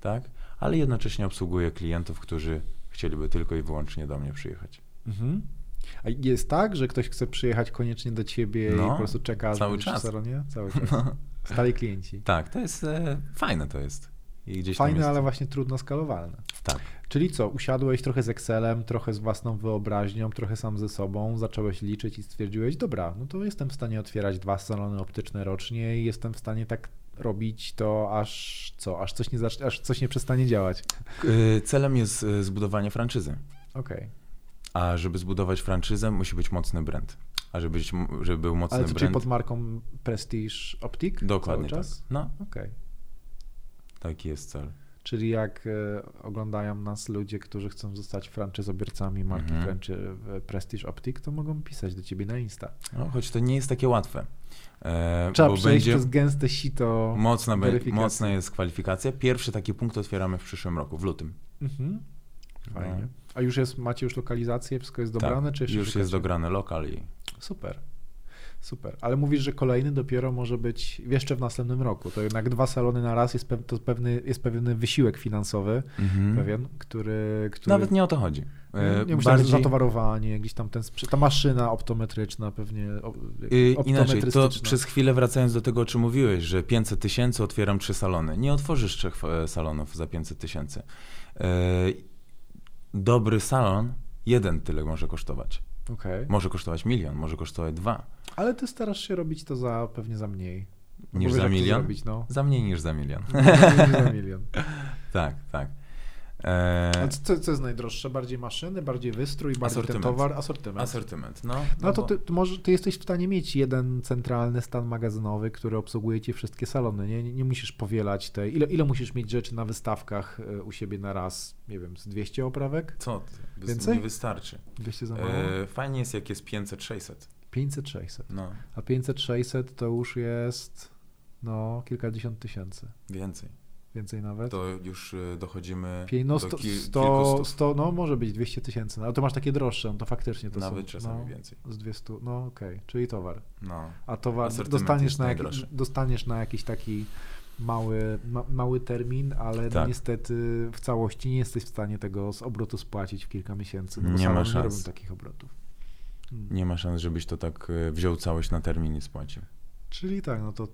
Tak? Ale jednocześnie obsługuję klientów, którzy chcieliby tylko i wyłącznie do mnie przyjechać. Mhm. A jest tak, że ktoś chce przyjechać koniecznie do ciebie i No, po prostu czeka, cały czas. w salonie? Cały (laughs) czas. No, Stali klienci. tak, to jest e, fajne to jest. I gdzieś Fajne, jest, ale właśnie trudno skalowalne. Tak. Czyli co, usiadłeś trochę z Excelem, trochę z własną wyobraźnią, trochę sam ze sobą, zacząłeś liczyć i stwierdziłeś, dobra, no to jestem w stanie otwierać dwa salony optyczne rocznie i jestem w stanie tak robić to aż co, aż coś nie, zacznie, aż coś nie przestanie działać. E, Celem jest e, zbudowanie franczyzy. Okej. A żeby zbudować franczyzę, musi być mocny brand. A żeby, być, żeby był mocny Ale to czyli brand. pod marką Prestige Optic? Dokładnie cały tak. czas? No, Okej. taki jest cel. Czyli jak e, oglądają nas ludzie, którzy chcą zostać franczyzobiorcami marki Mhm. franczy, e, Prestige Optic, to mogą pisać do ciebie na Insta. No, choć to nie jest takie łatwe. E, Trzeba bo przejść będzie przez gęste sito. mocna, mocna jest kwalifikacja. Pierwszy taki punkt otwieramy w przyszłym roku, w lutym. Mhm. Fajnie. No. A już jest, macie już lokalizację, wszystko jest dobrane, tak, czy jeszcze już jest szukacie? dograny lokal i Super. Super. Ale mówisz, że kolejny dopiero może być jeszcze w następnym roku. To jednak dwa salony na raz jest, pew, to pewny, jest pewny wysiłek finansowy, Mhm. pewien, który, który Nawet nie o to chodzi. E, nie, nie bardziej, zatowarowanie, gdzieś tam ten, ta maszyna optometryczna pewnie. Y, inaczej, to przez chwilę wracając do tego, o czym mówiłeś, że 500 tysięcy otwieram trzy salony. Nie otworzysz trzech e, salonów za 500 tysięcy. Dobry salon, jeden tyle może kosztować. Okej. Może kosztować milion, może kosztować dwa. Ale ty starasz się robić to za pewnie za mniej. No Niż za milion? Zrobić, no. Za mniej niż za milion. Mniej niż za milion. (laughs) tak, tak. E, co, co jest najdroższe? Bardziej maszyny, bardziej wystrój, bardziej Asortyment. ten towar, asortyment. asortyment, no. No to bo- ty, ty, może, ty jesteś w stanie mieć jeden centralny stan magazynowy, który obsługuje ci wszystkie salony. Nie, nie, nie musisz powielać tej. Ile, ile musisz mieć rzeczy na wystawkach e, u siebie na raz? Nie wiem, z 200 oprawek? Co? ty? Więcej? Nie wystarczy. 200 za mało? E, fajnie jest, jak jest 500-600. 500, 600. No, A 500, 600 to już jest no kilkadziesiąt tysięcy. więcej. Więcej nawet. To już y, dochodzimy Pię- no do sto, kil, 100, kilkustów, 100, no może być 200 tysięcy, no, ale to masz takie droższe, no to faktycznie to nawet są, czasami no, więcej. z 200, no okej, czyli towar. No. A towar dostaniesz na, jak, dostaniesz na jakiś taki mały, ma, mały termin, ale Tak. niestety w całości nie jesteś w stanie tego z obrotu spłacić w kilka miesięcy. No bo Nie ma nie szans. robią takich obrotów. Mm. Nie ma szans, żebyś to tak y, wziął całość na termin i spłacił. Czyli tak, no to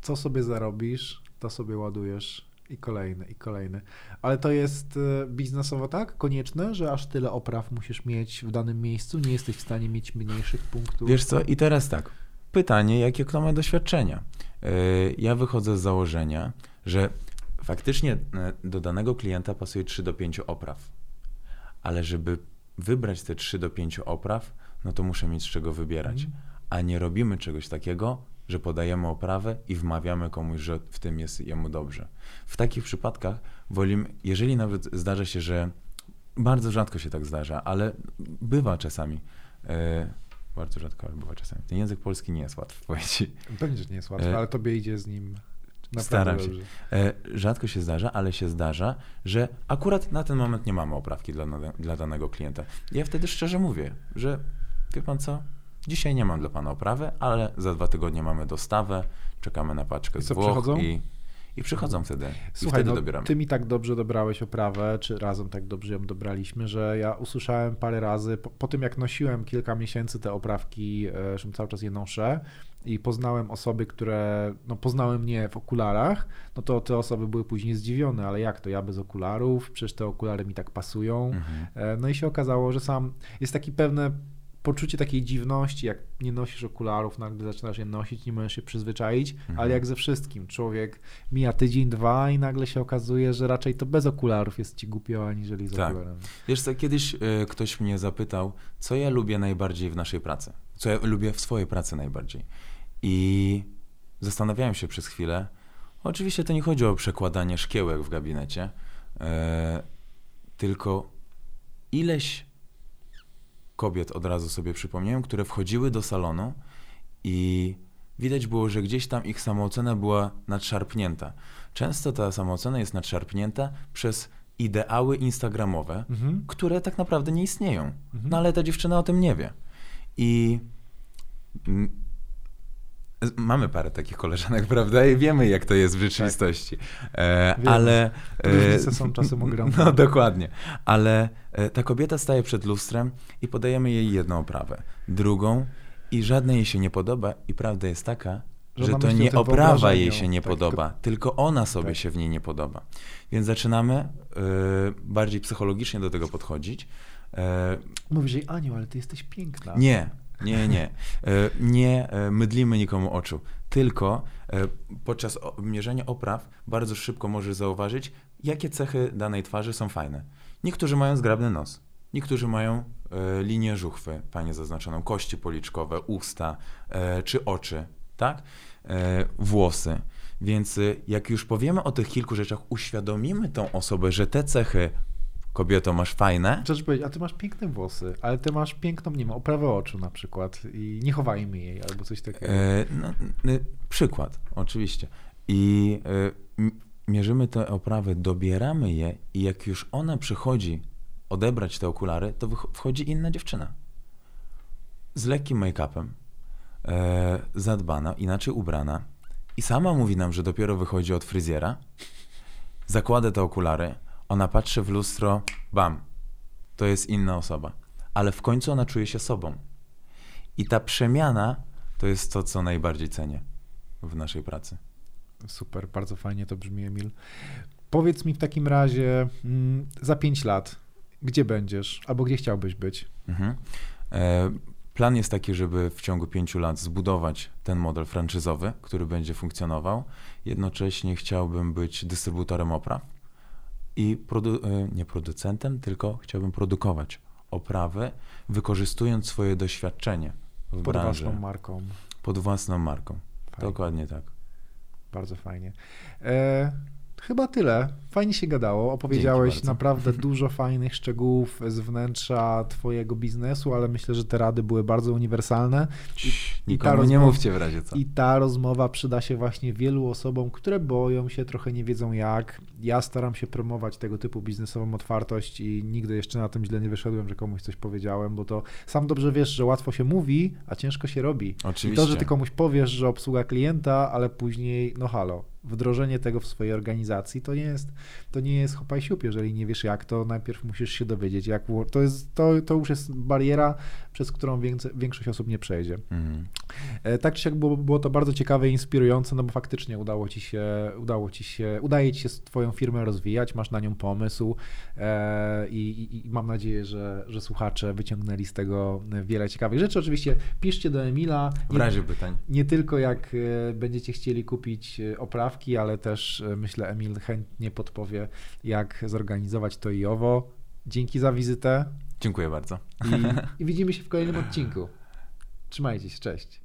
co sobie zarobisz, to sobie ładujesz i kolejny, i kolejny. Ale to jest e, biznesowo tak konieczne, że aż tyle opraw musisz mieć w danym miejscu, nie jesteś w stanie mieć mniejszych punktów. Wiesz co, i teraz tak. Pytanie, jakie kto ma doświadczenia? Y, Ja wychodzę z założenia, że faktycznie y, do danego klienta pasuje 3 do 5 opraw. Ale żeby wybrać te 3 do 5 opraw, no to muszę mieć z czego wybierać. Mhm. A nie robimy czegoś takiego, że podajemy oprawę i wmawiamy komuś, że w tym jest jemu dobrze. W takich przypadkach wolimy, jeżeli nawet zdarza się, że bardzo rzadko się tak zdarza, ale bywa czasami. e, bardzo rzadko, ale bywa czasami. Ten język polski nie jest łatwy w powiedzieć. Pewnie, że nie jest łatwe, E, ale tobie idzie z nim naprawdę Staram się. dobrze. E, rzadko się zdarza, ale się zdarza, że akurat na ten moment nie mamy oprawki dla, dla danego klienta. Ja wtedy szczerze mówię, że wie pan co, dzisiaj nie mam dla pana oprawy, ale za dwa tygodnie mamy dostawę, czekamy na paczkę I z Włoch przychodzą? i, i przychodzą wtedy. I Słuchaj, wtedy no, dobieramy. ty mi tak dobrze dobrałeś oprawę, czy razem tak dobrze ją dobraliśmy, że ja usłyszałem parę razy, po, po tym jak nosiłem kilka miesięcy te oprawki, zresztą cały czas je noszę i poznałem osoby, które, no poznały mnie w okularach, no to te osoby były później zdziwione, ale jak to, ja bez okularów, przecież te okulary mi tak pasują. Mhm. E, No i się okazało, że sam jest taki pewne poczucie takiej dziwności, jak nie nosisz okularów, nagle zaczynasz je nosić, nie możesz się przyzwyczaić, Mhm. ale jak ze wszystkim, człowiek mija tydzień, dwa i nagle się okazuje, że raczej to bez okularów jest ci głupio, aniżeli z Tak. okularami. Wiesz co, kiedyś e, ktoś mnie zapytał, co ja lubię najbardziej w naszej pracy. Co ja lubię w swojej pracy najbardziej. I zastanawiałem się przez chwilę. Oczywiście to nie chodzi o przekładanie szkiełek w gabinecie, e, tylko ileś kobiet od razu sobie przypomniałem, które wchodziły do salonu i widać było, że gdzieś tam ich samoocena była nadszarpnięta. Często ta samoocena jest nadszarpnięta przez ideały instagramowe, Mhm. które tak naprawdę nie istnieją. Mhm. No ale ta dziewczyna o tym nie wie. I mm, mamy parę takich koleżanek, (laughs) prawda? I wiemy, jak to jest w rzeczywistości. E, Wiemy. ale. Różnice są czasem ogromne. (laughs) No dokładnie. Ale e, ta kobieta staje przed lustrem i podajemy jej jedną oprawę, drugą i żadna jej się nie podoba. I prawda jest taka, Że że to nie oprawa jej się nie tak, podoba, tylko ona sobie tak. się w niej nie podoba. Więc zaczynamy e, bardziej psychologicznie do tego podchodzić. E, Mówisz jej, Aniu, ale ty jesteś piękna. nie, nie, nie. E, Nie e, mydlimy nikomu oczu. Tylko e, podczas mierzenia opraw bardzo szybko możesz zauważyć, jakie cechy danej twarzy są fajne. Niektórzy mają zgrabny nos, niektórzy mają linię żuchwy, fajnie zaznaczoną, kości policzkowe, usta czy oczy, tak? Włosy. Więc jak już powiemy o tych kilku rzeczach, uświadomimy tą osobę, że te cechy kobieto masz fajne, Chcesz powiedzieć, a ty masz piękne włosy, ale ty masz piękną, nie wiem, oprawę oczu na przykład i nie chowajmy jej albo coś takiego. E, no, przykład, oczywiście. I e, mierzymy te oprawy, dobieramy je i jak już ona przychodzi odebrać te okulary, to wchodzi inna dziewczyna. Z lekkim make-upem, e, zadbana, inaczej ubrana i sama mówi nam, że dopiero wychodzi od fryzjera, zakłada te okulary, ona patrzy w lustro, bam, to jest inna osoba. Ale w końcu ona czuje się sobą. I ta przemiana to jest to, co najbardziej cenię w naszej pracy. Super, bardzo fajnie to brzmi, Emil. Powiedz mi w takim razie, mm, za 5 lat, gdzie będziesz albo gdzie chciałbyś być? Mhm. E, plan jest taki, żeby w ciągu pięciu lat zbudować ten model franczyzowy, który będzie funkcjonował. Jednocześnie chciałbym być dystrybutorem opraw i produ- e, nie producentem, tylko chciałbym produkować oprawy, wykorzystując swoje doświadczenie w Pod branży własną marką. pod własną marką. Fajnie. Dokładnie tak. Bardzo fajnie. E, chyba tyle. fajnie się gadało. Opowiedziałeś naprawdę (laughs) dużo fajnych szczegółów z wnętrza twojego biznesu, ale myślę, że te rady były bardzo uniwersalne. I, i ta Nikomu nie rozmowa- mówcie w razie co. I ta rozmowa przyda się właśnie wielu osobom, które boją się, trochę nie wiedzą jak. Ja staram się promować tego typu biznesową otwartość i nigdy jeszcze na tym źle nie wyszedłem, że komuś coś powiedziałem, bo to sam dobrze wiesz, że łatwo się mówi, a ciężko się robi. I Oczywiście. to, że ty komuś powiesz, że obsługa klienta, ale później, no halo, wdrożenie tego w swojej organizacji to nie jest, to nie jest hopaj siup, jeżeli nie wiesz jak, to najpierw musisz się dowiedzieć, jak, to, jest, to, to już jest bariera, przez którą większość osób nie przejdzie. Mhm. E, Tak czy siak było, było to bardzo ciekawe i inspirujące, no bo faktycznie udało ci się, udało ci się, udaje ci się twoją firmę rozwijać, masz na nią pomysł e, i, i, i mam nadzieję, że, że słuchacze wyciągnęli z tego wiele ciekawych rzeczy. Oczywiście piszcie do Emila. W Nie, razie pytań. nie tylko jak e, będziecie chcieli kupić oprawki, ale też myślę Emil chętnie podpowie, jak zorganizować to i owo. Dzięki za wizytę Dziękuję bardzo. i, i widzimy się w kolejnym odcinku. Trzymajcie się, cześć.